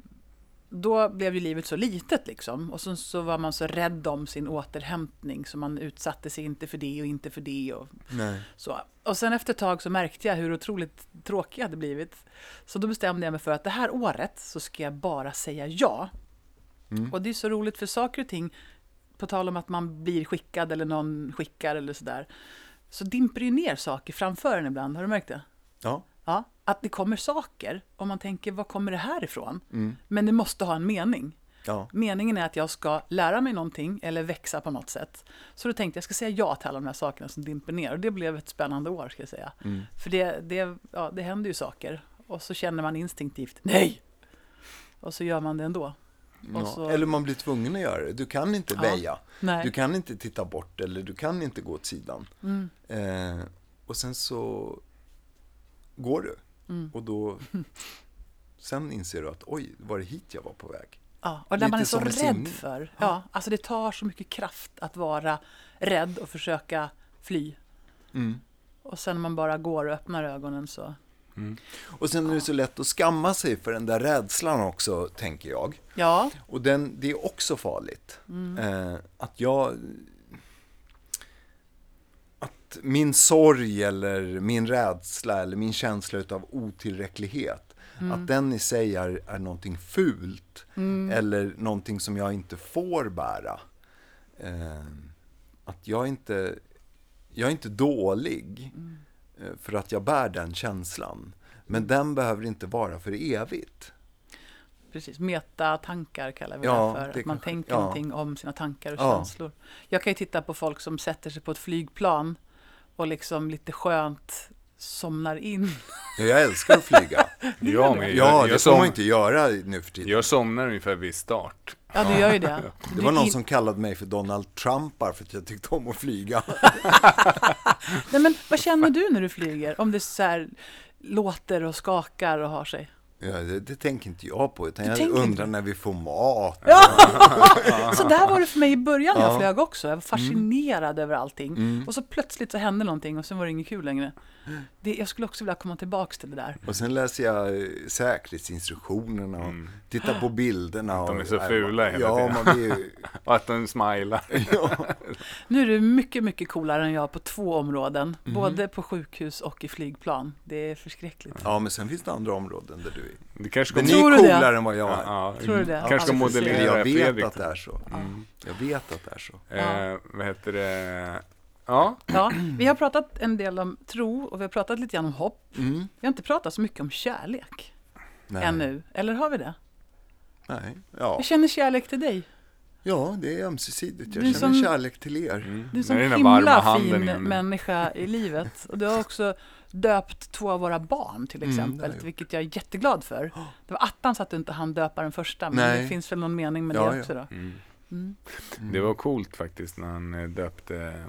då blev ju livet så litet liksom. Och sen så var man så rädd om sin återhämtning så man utsatte sig inte för det och inte för det. Och Nej. så. Och sen efter ett tag så märkte jag hur otroligt tråkig jag hade blivit. Så då bestämde jag mig för att det här året så ska jag bara säga ja. Och det är så roligt för saker och ting, på tal om att man blir skickad eller någon skickar eller sådär, så dimper ju ner saker framför en ibland. Har du märkt det? Ja. Ja, att det kommer saker och man tänker, var kommer det här ifrån? Men det måste ha en mening. Ja. Meningen är att jag ska lära mig någonting eller växa på något sätt. Så då tänkte jag, jag ska säga ja till alla de här sakerna som dimper ner. Och det blev ett spännande år, ska jag säga. För det, det, ja, det händer ju saker. Och så känner man instinktivt, nej! Och så gör man det ändå. Ja. så, Eller man blir tvungen att göra det. Du kan inte Ja. väja. nej. Du kan inte titta bort eller du kan inte gå åt sidan. Mm. Eh, och sen så går du. Mm. Och då, sen inser du att oj, var det hit jag var på väg? Ja, och där man är Lite så rädd simning. för. Ja, alltså det tar så mycket kraft att vara rädd och försöka fly. Mm. Och sen när man bara går och öppnar ögonen så, Och sen är det så lätt att skamma sig för den där rädslan också, tänker jag. ja, Och den, det är också farligt. Eh, att jag... Att min sorg eller min rädsla eller min känsla utav otillräcklighet, att den i sig är, är någonting fult. Eller någonting som jag inte får bära. Eh, att jag inte... Jag är inte dålig eh, för att jag bär den känslan. Men den behöver inte vara för evigt. precis. Meta-tankar kallar vi Ja, det för. det att man kanske- tänker ja. någonting om sina tankar och Ja. känslor. Jag kan ju titta på folk som sätter sig på ett flygplan och liksom lite skönt somnar in. Ja, Jag älskar att flyga. Jag. Ja, jag, det jag, får man som, inte göra nu för tiden. jag somnar ungefär vid start. Ja, du gör ju det. Det var någon som kallade mig för Donald Trump bara för att jag tyckte om att flyga. Nej, men vad känner du när du flyger? Om det så här låter och skakar och har sig? Ja, det, det tänker inte jag på, utan Du jag undrar inte? när vi får mat. Så där var det för mig i början när jag Ja. flög också. Jag var fascinerad över allting. Och så plötsligt så hände någonting och sen var det inget kul längre. Det, jag skulle också vilja komma tillbaks till det där. Och sen läser jag eh, säkerhetsinstruktionerna och tittar på bilderna. Mm. De är och, så nej, fula hela Ja, tiden. man blir. Och att den smilar. Ja. Nu är du mycket, mycket coolare än jag på två områden. Mhm. Både på sjukhus och i flygplan. Det är förskräckligt. ja, men sen finns det andra områden där du Du kanske kommer... ni Tror är det? coolare än vad jag är. Ja, Tror du det? Kanske precis. Eller modellera jag vet Fredrik. att det är så. Jag vet att det är så. Eh, vad heter det? Ja, Ja, vi har pratat en del om tro och vi har pratat lite grann om hopp. Mm. Vi har inte pratat så mycket om kärlek Nej. ännu. Eller har vi det? Nej. Ja. Jag känner kärlek till dig. ja, det är ömsesidigt. Jag känner som- kärlek till er. mm. Du är en den himla fin in. människa i livet. Och du har också döpt två av våra barn till Mm, exempel, gjort. vilket jag är jätteglad för. Det var attans att du inte hann döpa den första, men Nej. det finns väl någon mening med Ja, det ja. också då. Mm. Mm. Det var coolt faktiskt när han eh, döpte,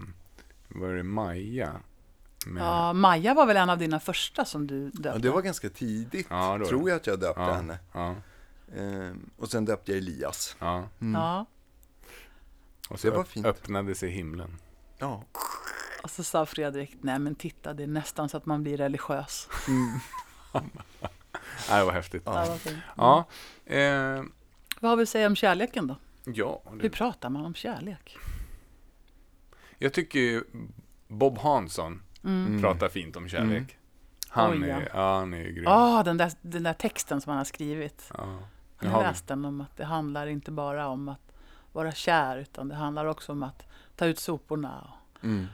var det Maja? Med, Ja, Maja var väl en av dina första som du döpte? Ja, det var ganska tidigt, Ja, då- tror jag att jag döpte ja, henne. Ja, Ehm, och sen döpte jag Elias. ja. Mm. Ja, Och så Det var fint. öppnade sig himlen. Ja. Och så sa Fredrik, nej men titta, det är nästan så att man blir religiös. Ja, det var häftigt. Ja, vad fint. Ja, eh, Vad har vi att säga om kärleken då? ja Hur det, pratar man om kärlek? jag tycker Bob Hansson Mm. pratar fint om kärlek. Han Oj, ja. är, ja, han är grym. Ja, den, där, den där texten som han har skrivit. Ja. Har läst den om att det handlar inte bara om att vara kär, utan det handlar också om att ta ut soporna och Mm.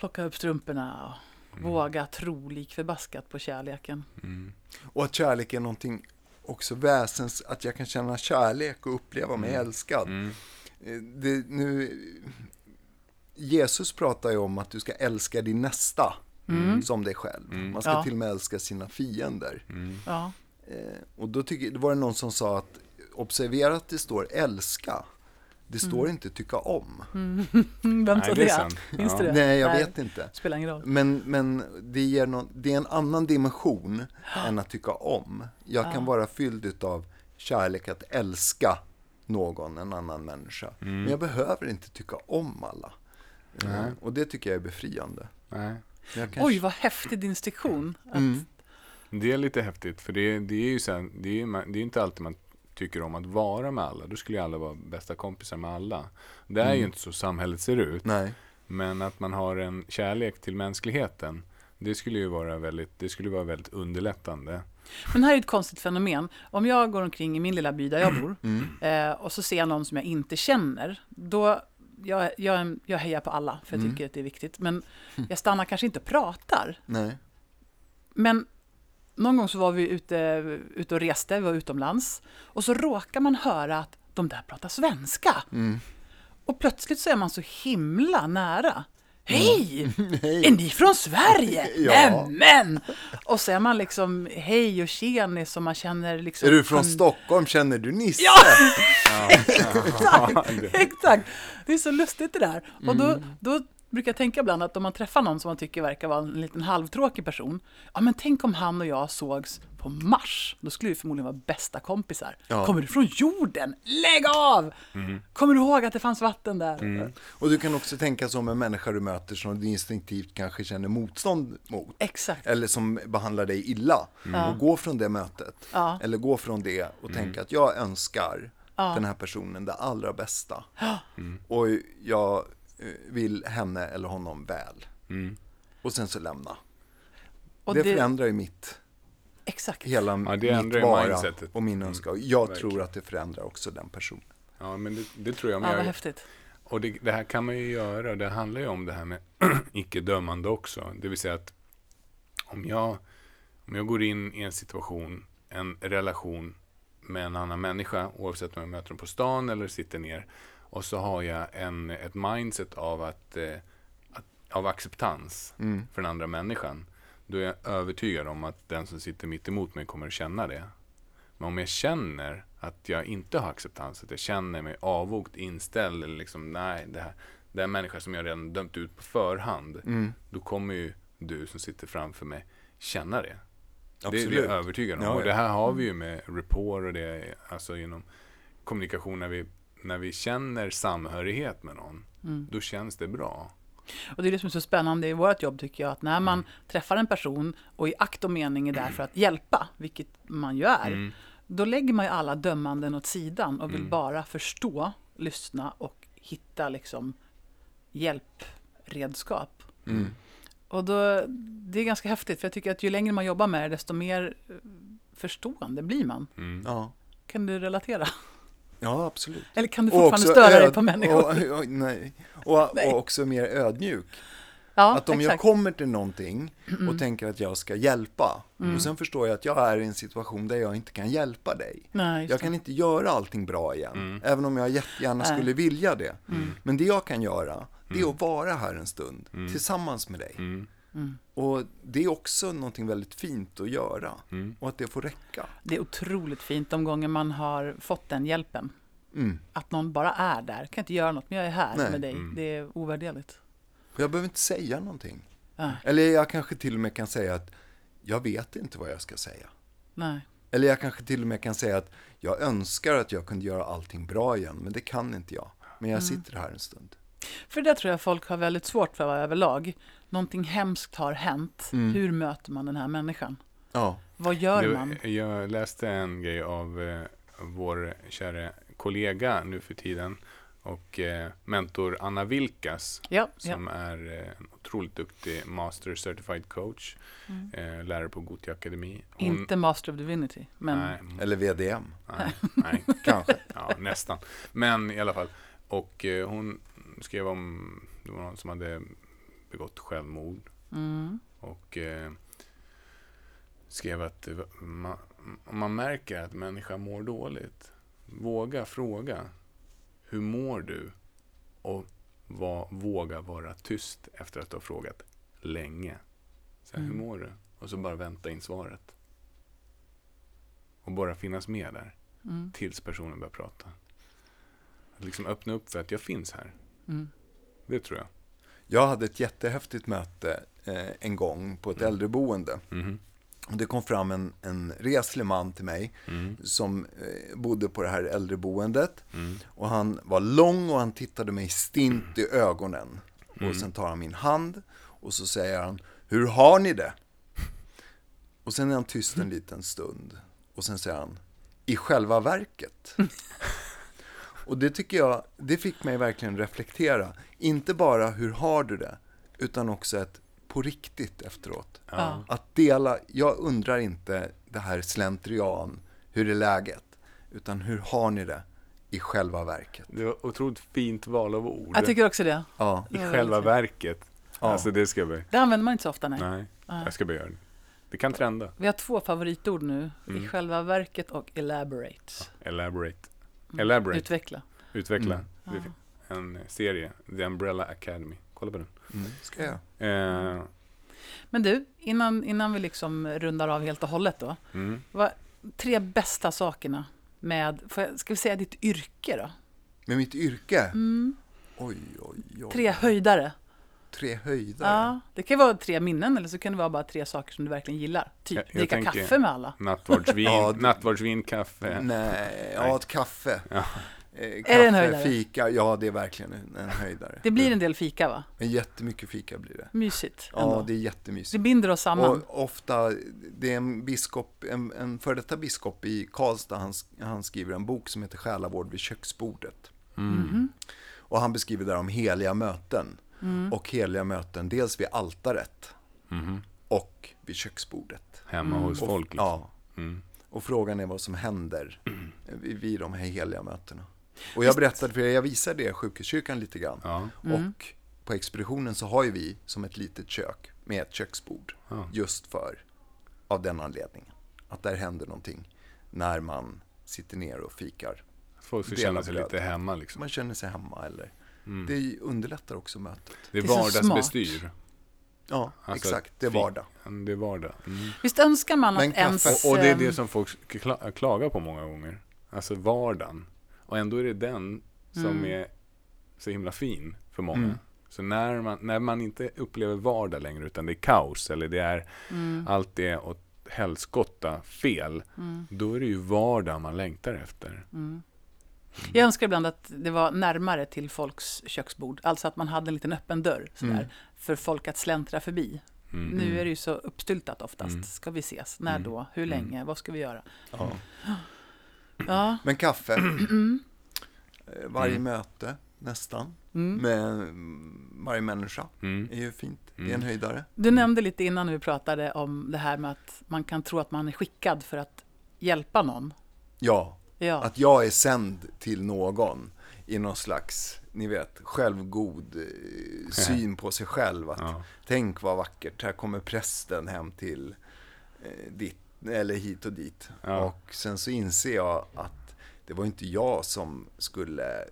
Plocka upp strumporna och våga tro lik förbaskat på kärleken. Mm. Och att kärlek är någonting också väsens, att jag kan känna kärlek och uppleva mig Mm. älskad. Mm. Eh, Det, nu, Jesus pratar ju om att du ska älska din nästa som dig själv. Mm. Man ska Ja. till och med älska sina fiender. Mm. Ja, Eh, och då tycker, det var det någon som sa att observera att det står älska. Det står inte tycka om. Mm, vem sa Nej, det det? Finns Ja. det det? Nej, jag vet inte. Spelar ingen roll. Men, men det, ger någon, det är en annan dimension än att tycka om. Jag kan vara fylld av kärlek att älska någon, en annan människa. Men jag behöver inte tycka om alla. Nej. Och det tycker jag är befriande. Nej. Men Jag kan, Oj, vad häftig distinktion. Att, Mm. Det är lite häftigt, för det, det är ju så här, det är, ju det är inte alltid man tycker om att vara med alla. Då skulle ju alla vara bästa kompisar med alla. Det är ju inte så samhället ser ut. Nej. Men att man har en kärlek till mänskligheten, det skulle ju vara väldigt, det skulle vara väldigt underlättande. Men här är ett konstigt fenomen. Om jag går omkring i min lilla by där jag bor Mm. eh, och så ser jag någon som jag inte känner, då jag, jag, jag hejar på alla, för jag Mm. tycker att det är viktigt. Men jag stannar kanske inte och pratar. Nej. Men någon gång så var vi ute, ute och reste, vi var utomlands. Och så råkar man höra att de där pratar svenska. Mm. Och plötsligt så är man så himla nära. Hej! Hej. Är ni från Sverige? Ja. Nämen! Och så är man liksom hej och tjenis och man känner liksom... Är du från han- Stockholm? Känner du Nisse? Ja! Ja, det- Exakt! Det är så lustigt det där. Och då, Mm. då brukar tänka ibland att om man träffar någon som man tycker verkar vara en liten halvtråkig person. Ja men tänk om han och jag sågs på Mars. Då skulle vi förmodligen vara bästa kompisar. Ja. Kommer du från jorden? Lägg av! Kommer du ihåg att det fanns vatten där? Och du kan också tänka som en människa du möter som du instinktivt kanske känner motstånd mot. Exakt. Eller som behandlar dig illa. Och gå från det mötet. Ja. Eller gå från det och tänka att jag önskar Ja. den här personen det allra bästa. Och jag vill henne eller honom väl. Mm. Och sen så lämna. Och det, det, förändrar ju mitt, exakt. hela Ja, det mitt vara mindsetet. och min Mm, önskan. Jag verkligen. tror att det förändrar också den personen. Ja, men det, det tror jag. Ja, Men vad jag häftigt. och det, det här kan man ju göra. Det handlar ju om det här med icke-dömande också. Det vill säga att om jag, om jag går in i en situation, en relation med en annan människa, oavsett om jag möter dem på stan eller sitter ner, och så har jag en, ett mindset av, att, eh, att, av acceptans Mm. för den andra människan, då är jag övertygad om att den som sitter mitt emot mig kommer att känna det. Men om jag känner att jag inte har acceptans, att jag känner mig avogt inställd, eller liksom nej, det här, det är människa som jag redan dömt ut på förhand, Mm. då kommer ju du som sitter framför mig känna det. Det är Absolut. jag övertygad om. Ja, Och ja. det här har vi ju med rapport och det, alltså genom kommunikation när vi, när vi känner samhörighet med någon, Mm. då känns det bra. Och det är det som är så spännande i vårt jobb tycker jag, att när man träffar en person och i akt och mening är där för att hjälpa, vilket man ju är, Mm. då lägger man ju alla dömanden åt sidan och vill Mm. bara förstå, lyssna och hitta liksom hjälpredskap. Mm. Och då, det är ganska häftigt, för jag tycker att ju längre man jobbar med det, desto mer eh, förstående blir man. Mm. Ja. Kan du relatera? Ja, absolut. Eller kan du fortfarande störa dig på människor? Och, och, nej. Och, Nej. och också mer ödmjuk. ja, att om jag exakt. kommer till någonting och tänker att jag ska hjälpa Mm. och sen förstår jag att jag är i en situation där jag inte kan hjälpa dig. Nej, Jag kan inte göra allting bra igen, Mm. även om jag jättegärna Nej. skulle vilja det. Mm. Men det jag kan göra, det är att vara här en stund Mm. tillsammans med dig. Mm. Mm. Och det är också någonting väldigt fint att göra Mm. och att det får räcka. Det är otroligt fint de gånger man har fått den hjälpen. Mm. Att någon bara är där. Kan inte göra något, men jag är här Nej. med dig. Mm. Det är ovärderligt. Och jag behöver inte säga någonting. Nej. Eller jag kanske till och med kan säga att jag vet inte vad jag ska säga. Nej. Eller jag kanske till och med kan säga att jag önskar att jag kunde göra allting bra igen, men det kan inte jag. Men jag sitter här en stund. För det tror jag folk har väldigt svårt för överlag. Någonting hemskt har hänt. Mm. Hur möter man den här människan? Ja, Vad gör Det- man? Jag läste en grej av eh, vår kära kollega nu för tiden, Och eh, mentor Anna Vilkas Ja, ja. som är eh, en otroligt duktig Master Certified Coach, eh, lärare på Gothia Akademi. Hon- Inte Master of Divinity, men Nej, Eller VDM, nej, nej. kanske. Ja, nästan. Men i alla fall. Och eh, hon skrev om, det var någon som hade begått självmord. mm, Och eh, skrev att om man märker att människan mår dåligt, våga fråga. Hur mår du? Och var, våga vara tyst efter att du har frågat länge. Så här, Mm. Hur mår du? Och så bara vänta in svaret. Och bara finnas med där mm, tills personen börjar prata. Att liksom öppna upp för att jag finns här. mm. Det tror jag. Jag hade ett jättehäftigt möte eh, en gång på ett äldreboende. Mhm. Och det kom fram en, en reslig man till mig Mm. som eh, bodde på det här äldreboendet. Mm. Och han var lång och han tittade mig stint i ögonen. Och sen tar han min hand och så säger han, hur har ni det? Och sen är han tyst en liten stund. Och sen säger han, i själva verket. Och det tycker jag, det fick mig verkligen reflektera. Inte bara hur har du det, utan också ett på riktigt efteråt. Ja. Att dela, jag undrar inte det här slentrian, hur är läget? Utan hur har ni det i själva verket? Det var otroligt fint val av ord. Jag tycker också det. Ja, I Ja, själva verket. Ja. Alltså det ska vi. Det använder man inte så ofta, nej. Nej, jag ska börja göra det. Det kan trenda. Vi har två favoritord nu. Mm. I själva verket och elaborate. Elaborate. Mm. Elaborate. Utveckla. Utveckla. Mm. En serie. The Umbrella Academy. Kolla på den. mm, ska jag. Eh, Men du, innan, innan vi liksom rundar av helt och hållet då. mm. Vad, tre bästa sakerna med, jag, ska vi säga ditt yrke då? Med mitt yrke? Mm. Oj, oj, oj. Tre höjdare. Tre höjdare. Ja, det kan vara tre minnen eller så kan det vara bara tre saker som du verkligen gillar. Typ Jag- jag dricka kaffe med alla. Nattvardsvin, Ja, det- nattvardsvin, kaffe. Nej, ja, ett kaffe. Ja. Eh, det en kaffe, höjdare? fika, ja det är verkligen en, höjdare. Det blir en del fika va? Men jättemycket fika blir det. Mysigt Ja, ändå. det är Det jättemysigt. binder oss samman. Och ofta, det är en biskop, en, en före detta biskop i Karlstad, han, han skriver en bok som heter Själavård vid köksbordet. Mhm. Och han beskriver där om heliga möten. Mm. Och heliga möten, dels vid altaret Mhm. och vid köksbordet. Hemma hos Och, folk. Liksom. Ja, Mm. och frågan är vad som händer vid, vid de här heliga mötena. Och jag berättade för er, jag visade det i sjukhuskyrkan lite grann. Ja. Och på expeditionen så har ju vi som ett litet kök med ett köksbord. Ja. Just för, av den anledningen. Att där händer någonting när man sitter ner och fikar. Folk ska känna sig lite hemma liksom. Man känner sig hemma eller. Mm. Det underlättar också mötet. Det är Det vardagsbestyr. Ja, Alltså, exakt. Det är vardag. Det är vardag. Mm. Visst önskar man Men att ens... Och, och det är det ehm, som folk kla- klagar på många gånger. Alltså vardagen. Och ändå är det den som Mm. är så himla fin för många. Mm. Så när man, när man inte upplever vardag längre utan det är kaos eller det är mm, allt är åt helskotta fel. mm, Då är det ju vardag man längtar efter. Mm. Jag önskar ibland att det var närmare till folks köksbord. Alltså att man hade en liten öppen dörr sådär, Mm. för folk att släntra förbi. Mm. Nu är det ju så uppstyltat oftast. Mm. Ska vi ses? När Mm. då? Hur Mm. länge? Vad ska vi göra? Ja. Ja. Men kaffe. Eh, Varje Mm. möte, nästan. Mm. Med mm, varje människa. Mm. är ju fint. Det är Mm. en höjdare. Du nämnde lite innan när vi pratade om det här med att man kan tro att man är skickad för att hjälpa någon. Ja, Ja. att jag är sänd till någon i någon slags, ni vet, självgod eh, syn på sig själv. Att Ja. tänk vad vackert, här kommer prästen hem till eh, ditt, eller hit och dit. Ja. Och sen så inser jag att det var inte jag som skulle,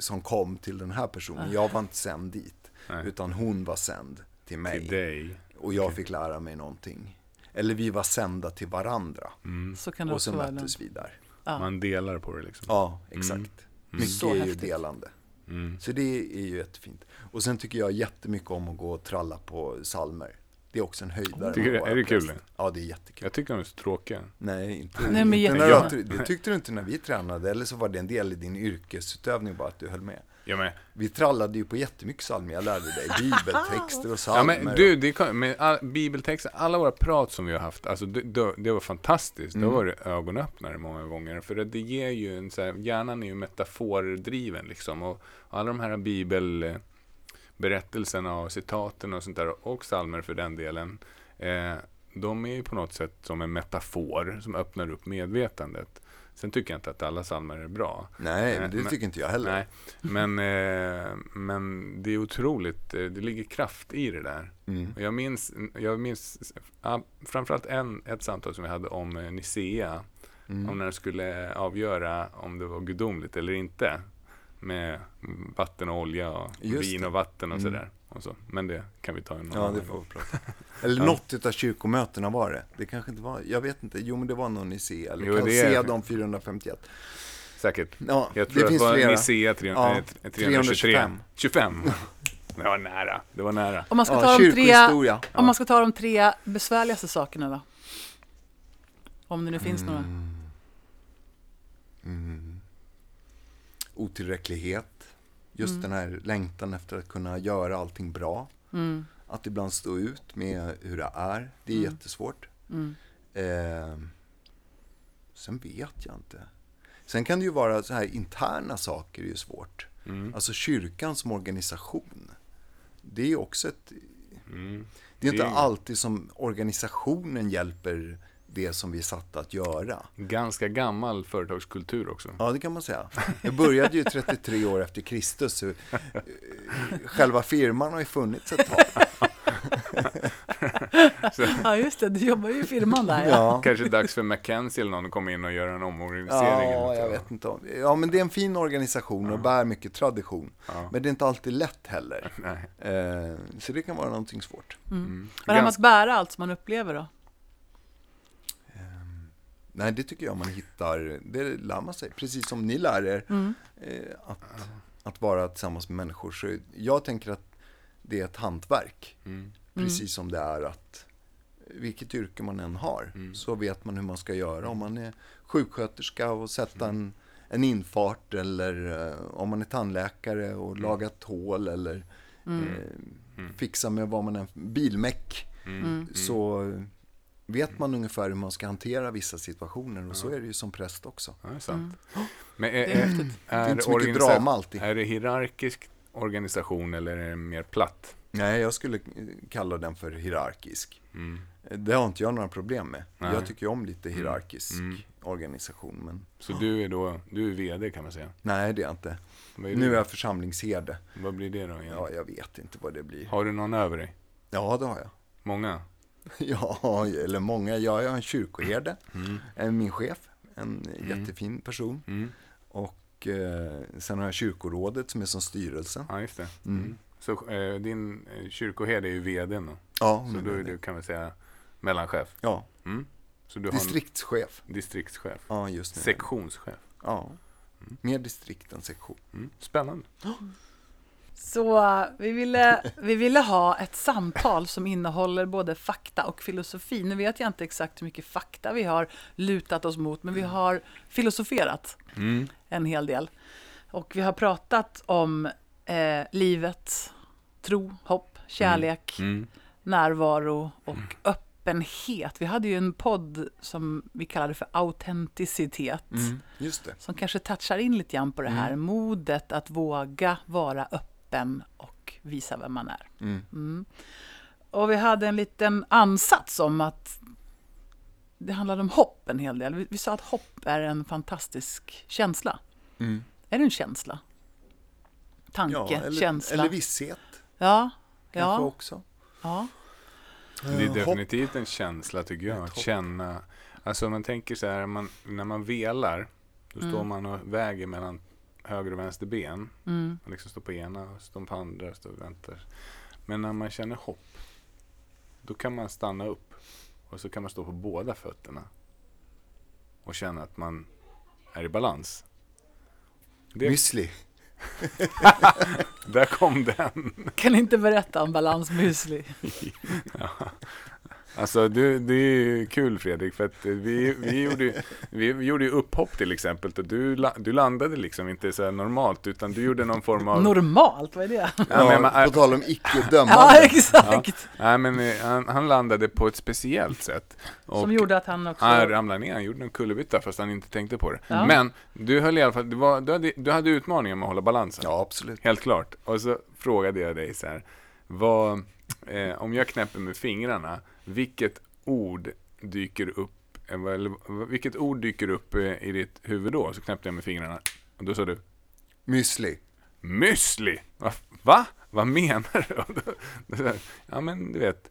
som kom till den här personen. Jag var inte sänd dit, Nej. utan hon var sänd till mig. Till dig. Och jag fick lära mig någonting. Eller vi var sända till varandra. Mm. Så kan det Och så möttes vi där. Ja. Man delar på det liksom. Ja, exakt. Mycket Så är ju delande. Mm. Så det är ju jättefint. Och sen tycker jag jättemycket om att gå och tralla på salmer. Det är också en höjdare. Tycker du- är det kul? präst. Ja, det är jättekul. Jag tycker de är så tråkiga. Nej, inte, Nej, men inte jag, det tyckte du inte när vi tränade. Eller så var det en del i din yrkesutövning bara att du höll med. Ja, men, Vi trallade ju på jättemycket psalmer. Jag lärde dig bibeltexter och ja, psalmer. men du, det kan, med all, bibeltexter, alla våra prat som vi har haft, alltså det, det, det var fantastiskt. Det Mm. var ögonöppnare många gånger. För det, det ger ju en så här, hjärnan är ju metafordriven liksom. Och alla de här bibelberättelserna och citaten och sånt där, och psalmer för den delen, eh, de är ju på något sätt som en metafor som öppnar upp medvetandet. Sen tycker jag inte att alla psalmer är bra. Nej, det men- tycker inte jag heller. Nej, men, eh, men det är otroligt, eh, det ligger kraft i det där. Mm. Jag minns, jag minns framförallt en, ett samtal som vi hade om eh, Nicea, Mm. om när det skulle avgöra om det var gudomligt eller inte. Med vatten och olja och Just vin det. och vatten och Mm. sådär. Och så. Men det kan vi ta en Ja, annan det gång. får vi prata Eller Ja. något utav kyrkomötena var det. Det kanske inte var, jag vet inte. Jo, men det var någon Nicea. Eller Jo, kan det är- se de 451. Säkert. Ja, Jag det tror att det finns var flera. Nicea 300, Ja, eh, 323. 325. 25. Det var nära. Det var nära. Om man ska Ja, ta de tre, kyrkohistoria. om man ska ta de tre besvärligaste sakerna då? Om det nu finns några. Mm. Otillräcklighet. Just Mm. den här längtan efter att kunna göra allting bra. Mm. Att ibland stå ut med hur det är. Det är Mm. jättesvårt. Mm. Eh, sen vet jag inte. Sen kan det ju vara så här interna saker är ju svårt. Mm. Alltså kyrkan som organisation. Det är också ett... Mm. Det är inte alltid som organisationen hjälper det som vi är satta att göra. Ganska gammal företagskultur också. Ja, det kan man säga. Jag började ju 33 år efter Kristus. Så, eh, själva firman har ju funnits ett tag. Ja, just det. Du jobbar ju i firman där. Ja. Ja, Kanske dags för McKenzie eller någon att komma in och göra en omorganisering. ja jag vet inte. om- Ja, men det är en fin organisation och bär mycket tradition. Ja. Men det är inte alltid lätt heller. Nej. Eh, Så det kan vara någonting svårt. Mm. Och det här med att bära allt som man upplever då? Nej, det tycker jag man hittar, det lär man sig. Precis som ni lär er Mm. eh, att, att vara tillsammans med människor. Så jag tänker att det är ett hantverk. Mm. Precis som det är att vilket yrke man än har Mm. så vet man hur man ska göra. Om man är sjuksköterska och sätta en, en infart eller eh, om man är tandläkare och laga ett hål eller Mm. eh, fixa med vad man än, bilmäck. Mm. Så vet man ungefär hur man ska hantera vissa situationer och så är det ju som präst också. Ja, det är sant. Mm. Men är, Det är är, häftigt. Det är inte så mycket drama alltid. Är det hierarkisk organisation eller är det mer platt? Nej, jag skulle kalla den för hierarkisk. Mm. Det har inte jag några problem med. Nej. Jag tycker om lite hierarkisk Mm. organisation. Men Så du är då, du är VD kan man säga. nej, det är jag inte. Är Nu är det? jag församlingsherde. Vad blir det då igen? Ja, jag vet inte vad det blir. Har du någon över dig? Ja, det har jag. Många? Ja, eller många. Ja, jag har en kyrkoherde, Mm. eh, min chef, en jättefin person. Mm. Och eh, sen har jag kyrkorådet som är som styrelsen. Ja, just det. Mm. Mm. Så eh, din eh, kyrkoherde är ju VDn då? Ja, Så då är du, kan man säga, mellanchef? ja Mm. Så du har distriktschef. en distriktschef? Ja, just nu. Sektionschef? Ja, mer distrikt än sektion. Mm. Spännande. Så vi ville, vi ville ha ett samtal som innehåller både fakta och filosofi. Nu vet jag inte exakt hur mycket fakta vi har lutat oss mot, men vi har filosoferat Mm. en hel del. Och vi har pratat om eh, livet, tro, hopp, kärlek, Mm. närvaro och öppenhet. Vi hade ju en podd som vi kallade för autenticitet. Just det. Som kanske touchar in lite grann på det här modet att våga vara öppen och visa vem man är. Mm. Mm. Och vi hade en liten ansats om att det handlade om hopp en hel del. Vi, vi sa att hopp är en fantastisk känsla. Mm. Är det en känsla? Tanke, Ja, eller, känsla. eller visshet ja, kanske ja, också. ja. Det är Eh, definitivt en känsla tycker jag, att känna. Alltså man tänker så här, man, när man velar, då står Mm. man och väger mellan höger och vänster ben. Mm. Man liksom står på ena och står på andra och står och väntar. Men när man känner hopp, då kan man stanna upp och så kan man stå på båda fötterna och känna att man är i balans. Det, Müsli. Där kom den. Kan inte berätta om balansmüsli. ja. Alltså du, det är kul Fredrik, för att vi, vi, gjorde, vi, gjorde ju upphopp till exempel. Och du, du landade liksom inte så normalt, utan du gjorde någon form av... Normalt? Vad är det? Ja, men, på tal om icke-dömande. ja, exakt. Ja. Nej, men eh, han, han, landade på ett speciellt sätt. Som gjorde att han också... Han ramlade ner, han gjorde en kullerbytta fast han inte tänkte på det. Ja. Men du höll i alla fall, du, var, du, hade, du hade utmaningen med att hålla balansen. Ja, absolut. Helt klart. Och så frågade jag dig så här, vad, eh, om jag knäpper med fingrarna, vilket ord dyker upp, eller vilket ord dyker upp eh, i ditt huvud då? Så knäppte jag med fingrarna. Och då sa du? Müsli. Müsli? Va? Va? Vad menar du? ja men du vet,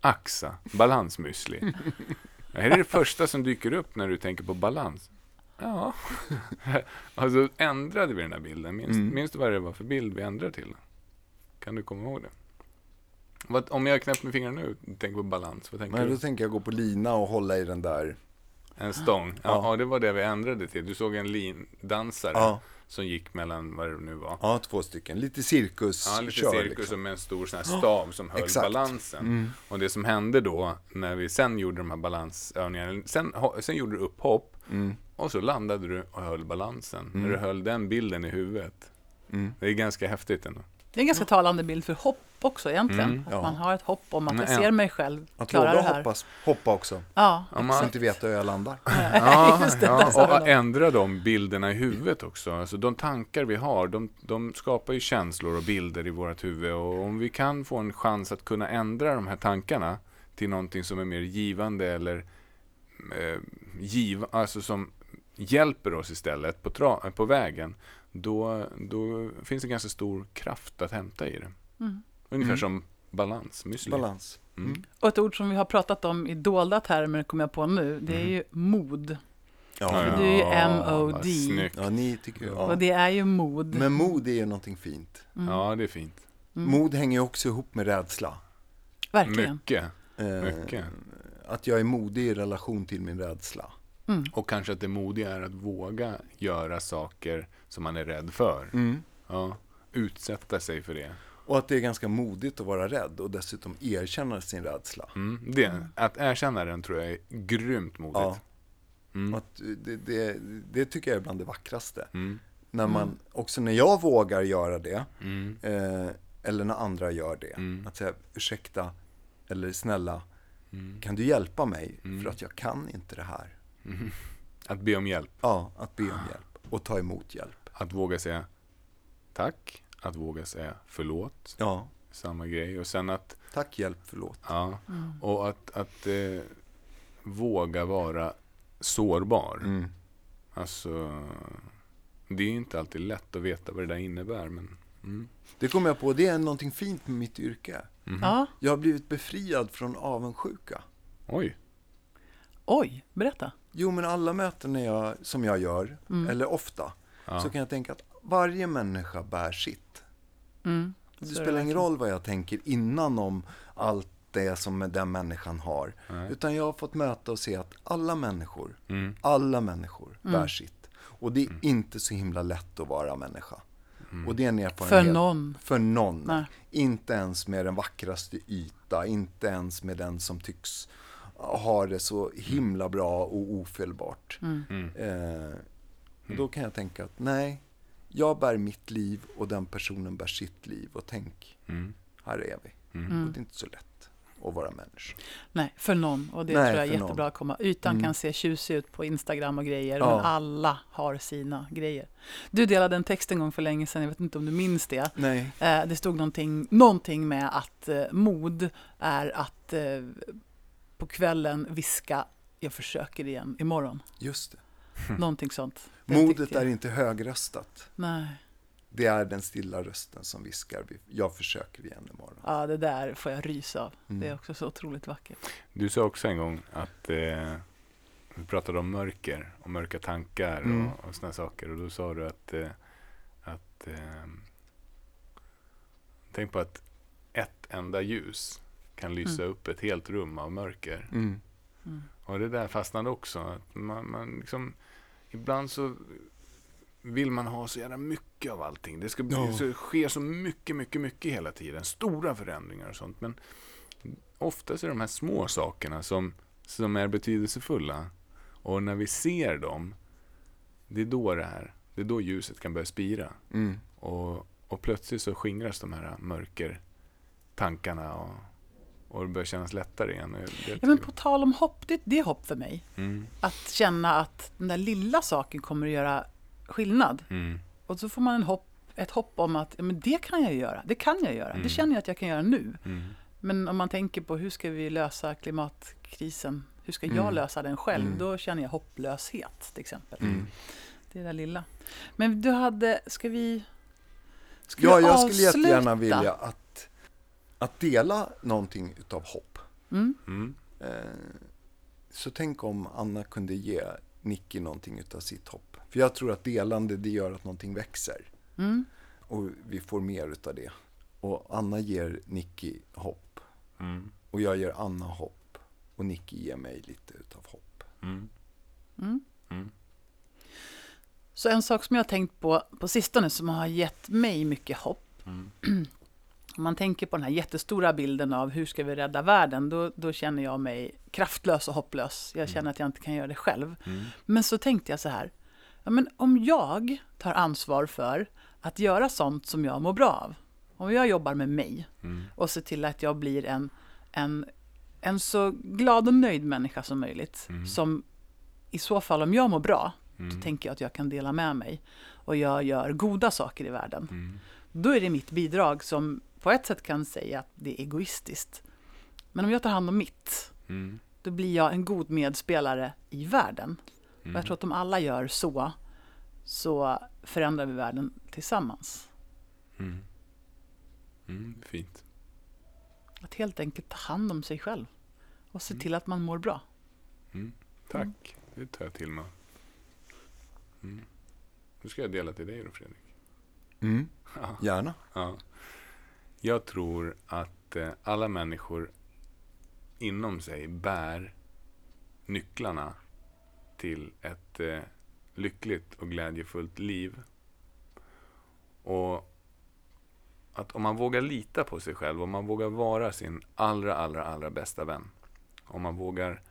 axa, balansmüsli. Är det det första som dyker upp när du tänker på balans? Ja. alltså ändrade vi den här bilden. Minns, mm. minns du vad det var för bild vi ändrade till? Kan du komma ihåg det? Vad, om jag knäpper med fingrarna nu, tänker på balans, vad tänker Nej, du? Då tänker jag gå på lina och hålla i den där. En stång? Ja, ja det var det vi ändrade till. Du såg en lindansare ja. som gick mellan, vad det nu var? Ja, två stycken. Lite cirkus. Ja, lite cirkus liksom. med en stor sån här stav som höll Exakt. balansen. Mm. Och det som hände då, när vi sen gjorde de här balansövningarna, sen, sen gjorde du upphopp mm. och så landade du och höll balansen. Mm. När du höll den bilden i huvudet. Mm. Det är ganska häftigt ändå. Det är en ganska talande bild för hopp också egentligen. Mm, att ja. man har ett hopp om att jag ser mig själv att klara det här. Att hoppas, hoppa också. Ja, Om man inte vet hur jag landar. ja, ja, och ändra de bilderna i huvudet också. Alltså de tankar vi har, de, de skapar ju känslor och bilder i vårt huvud. Och om vi kan få en chans att kunna ändra de här tankarna till någonting som är mer givande eller eh, giv, alltså som hjälper oss istället på, tra, på vägen då, då finns det ganska stor kraft att hämta i det. Mm. Ungefär mm. som balans, müsli. Balans. Mm. mm. Och ett ord som vi har pratat om i dolda termer, kommer jag på nu, det är mm. ju mod. Ja, ja, det är ju M-O-D. Ja, ni tycker ja. Och det är ju mod. Men mod är ju någonting fint. Mm. Ja, det är fint. Mod hänger ju också ihop med rädsla. Verkligen. Mycket. Eh, Mycket. Att jag är modig i relation till min rädsla. Mm. Och kanske att det modiga är att våga göra saker som man är rädd för. Mm. Ja, utsätta sig för det. Och att det är ganska modigt att vara rädd och dessutom erkänna sin rädsla. Mm, det, att erkänna den tror jag är grymt modigt. Ja. Mm. Att det, det, det, tycker jag är bland det vackraste. Mm. När man, mm. också när jag vågar göra det, mm. eh, eller när andra gör det. Mm. Att säga ursäkta, eller snälla, kan du hjälpa mig? För att jag kan inte det här. Att be om hjälp? Ja, att be om hjälp och ta emot hjälp. Att våga säga tack, att våga säga förlåt. Ja. Samma grej. Och sen att... Tack, hjälp, förlåt. Ja. Mm. Och att, att eh, våga vara sårbar. Mm. Alltså, det är inte alltid lätt att veta vad det där innebär. Men, mm. Det kommer jag på, det är någonting fint med mitt yrke. Mm. Jag har blivit befriad från avundsjuka. Oj. Oj, berätta. Jo, men alla möten jag, som jag gör, mm. eller ofta, ja. så kan jag tänka att varje människa bär sitt. Mm. Det så spelar det ingen roll vad jag tänker innan om allt det som den människan har. Nej. Utan jag har fått möta och se att alla människor, mm. alla människor mm. bär sitt. Och det är mm. inte så himla lätt att vara människa. Mm. Och det är en erfarenhet. För någon. För någon. Nej. Inte ens med den vackraste yta, inte ens med den som tycks har det så himla bra och ofelbart. Mm. mm. Eh, då kan jag tänka att nej, jag bär mitt liv och den personen bär sitt liv. Och tänk, mm. här är vi. Mm. Och det är inte så lätt att vara människa. Nej, för någon. Och det nej, tror jag är jättebra någon. att komma. Ytan mm. kan se tjusig ut på Instagram och grejer, ja. men alla har sina grejer. Du delade en text en gång för länge sedan, jag vet inte om du minns det. Nej. Eh, det stod någonting, någonting med att eh, mod är att eh, på kvällen viska jag försöker igen imorgon. Just det. Någonting sånt. Modet tycker... är inte högröstat. Nej. Det är den stilla rösten som viskar jag försöker igen imorgon. Ja, det där får jag rysa av. Mm. Det är också så otroligt vackert. Du sa också en gång att eh, vi pratade om mörker och mörka tankar mm. och, och sådana saker. Och då sa du att, eh, att eh, tänk på att ett enda ljus kan lysa mm. upp ett helt rum av mörker. Mm. Mm. Och det där fastnade också. Att man, man liksom, ibland så vill man ha så jävla mycket av allting. Det ska bli, Ja. så, ske så mycket, mycket, mycket hela tiden. Stora förändringar och sånt. Men oftast är det de här små sakerna som, som är betydelsefulla. Och när vi ser dem, det är då det här, det är då ljuset kan börja spira. Mm. Och, och plötsligt så skingras de här mörker tankarna och, och det börjar kännas lättare igen. Ja, men på tal om hopp, det, det är hopp för mig. mm, Att känna att den där lilla saken kommer att göra skillnad. mm, Och så får man en hopp, ett hopp om att ja, men det kan jag göra. Det kan jag göra. Mm. Det känner jag att jag kan göra nu. mm, Men om man tänker på hur ska vi lösa klimatkrisen? Hur ska jag Mm. lösa den själv? Mm. Då känner jag hopplöshet till exempel. Mm. Det är det där lilla. Men du hade, ska vi... Ska Ja, jag skulle jättegärna avsluta? vilja att, att dela någonting utav hopp. Mm. mm, Eh, så tänk om Anna kunde ge Nicky någonting utav sitt hopp. För jag tror att delande, det gör att någonting växer. Mm. Och vi får mer utav det. Och Anna ger Nicky hopp. mm, Och jag ger Anna hopp. Och Nicky ger mig lite utav hopp. mm, Mm. mm, Så en sak som jag har tänkt på på sistone som har gett mig mycket hopp. mm, Om man tänker på den här jättestora bilden av hur ska vi rädda världen, då, då känner jag mig kraftlös och hopplös. Jag känner att jag inte kan göra det själv. mm, Men så tänkte jag så här, ja, men om jag tar ansvar för att göra sånt som jag mår bra av. Om jag jobbar med mig mm, och ser till att jag blir en, en, en så glad och nöjd människa som möjligt. Mm. Som i så fall, om jag mår bra, mm, då tänker jag att jag kan dela med mig. Och jag gör goda saker i världen. mm, Då är det mitt bidrag som på ett sätt kan säga att det är egoistiskt. Men om jag tar hand om mitt, mm, då blir jag en god medspelare i världen. Och mm. jag tror att om alla gör så, så förändrar vi världen tillsammans. Mm. Mm, fint. Att helt enkelt ta hand om sig själv och se Mm. till att man mår bra. Mm. Tack, det tar jag till mig. Mm. Nu ska jag dela till dig då Fredrik. Mm. Ja. Gärna. Ja. Jag tror att eh, alla människor inom sig bär nycklarna till ett eh, lyckligt och glädjefullt liv. Och att om man vågar lita på sig själv, om man vågar vara sin allra, allra, allra bästa vän. Om man vågar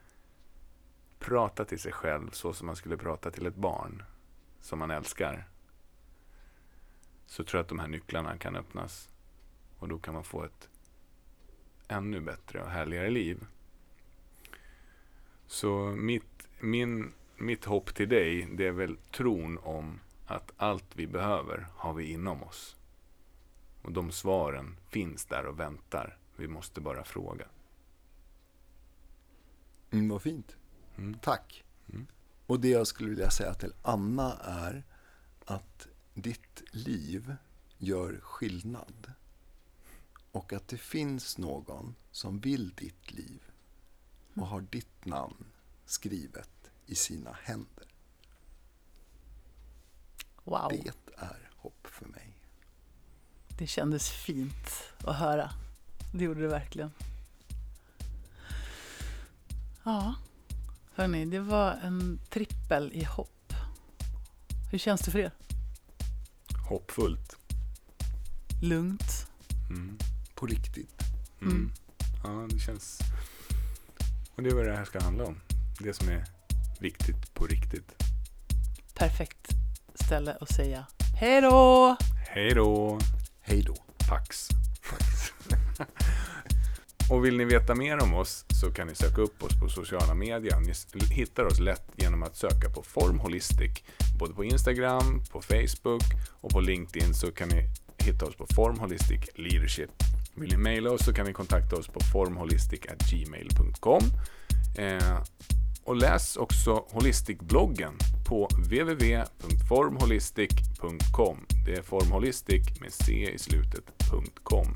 prata till sig själv så som man skulle prata till ett barn som man älskar. Så tror jag att de här nycklarna kan öppnas. Och då kan man få ett ännu bättre och härligare liv. Så mitt, min, mitt hopp till dig, det är väl tron om att allt vi behöver har vi inom oss. Och de svaren finns där och väntar. Vi måste bara fråga. Mm, vad fint. Mm. Tack. Mm. Och det jag skulle vilja säga till Anna är att ditt liv gör skillnad. Och att det finns någon som vill ditt liv och har ditt namn skrivet i sina händer. Wow, Det är hopp för mig. det kändes fint att höra. Det gjorde det verkligen. Ja, hörni, det var en trippel i hopp. Hur känns det för er? Hoppfullt. Lugnt? Mm. På riktigt. Mm. Mm. Ja, det känns... Och det är vad det här ska handla om. Det som är viktigt på riktigt. Perfekt ställe att säga hej då! Hej då! Hej då. Pax. Tack. Och vill ni veta mer om oss så kan ni söka upp oss på sociala medier. Ni hittar oss lätt genom att söka på Form Holistic. Både på Instagram, på Facebook och på LinkedIn så kan ni hitta oss på Form Holistic Leadership. Vill ni mejla oss så kan ni kontakta oss på formholistic.gmail.com. Eh, och läs också Holistic-bloggen på www.formholistic.com. Det är formholistic med c i slutet.com.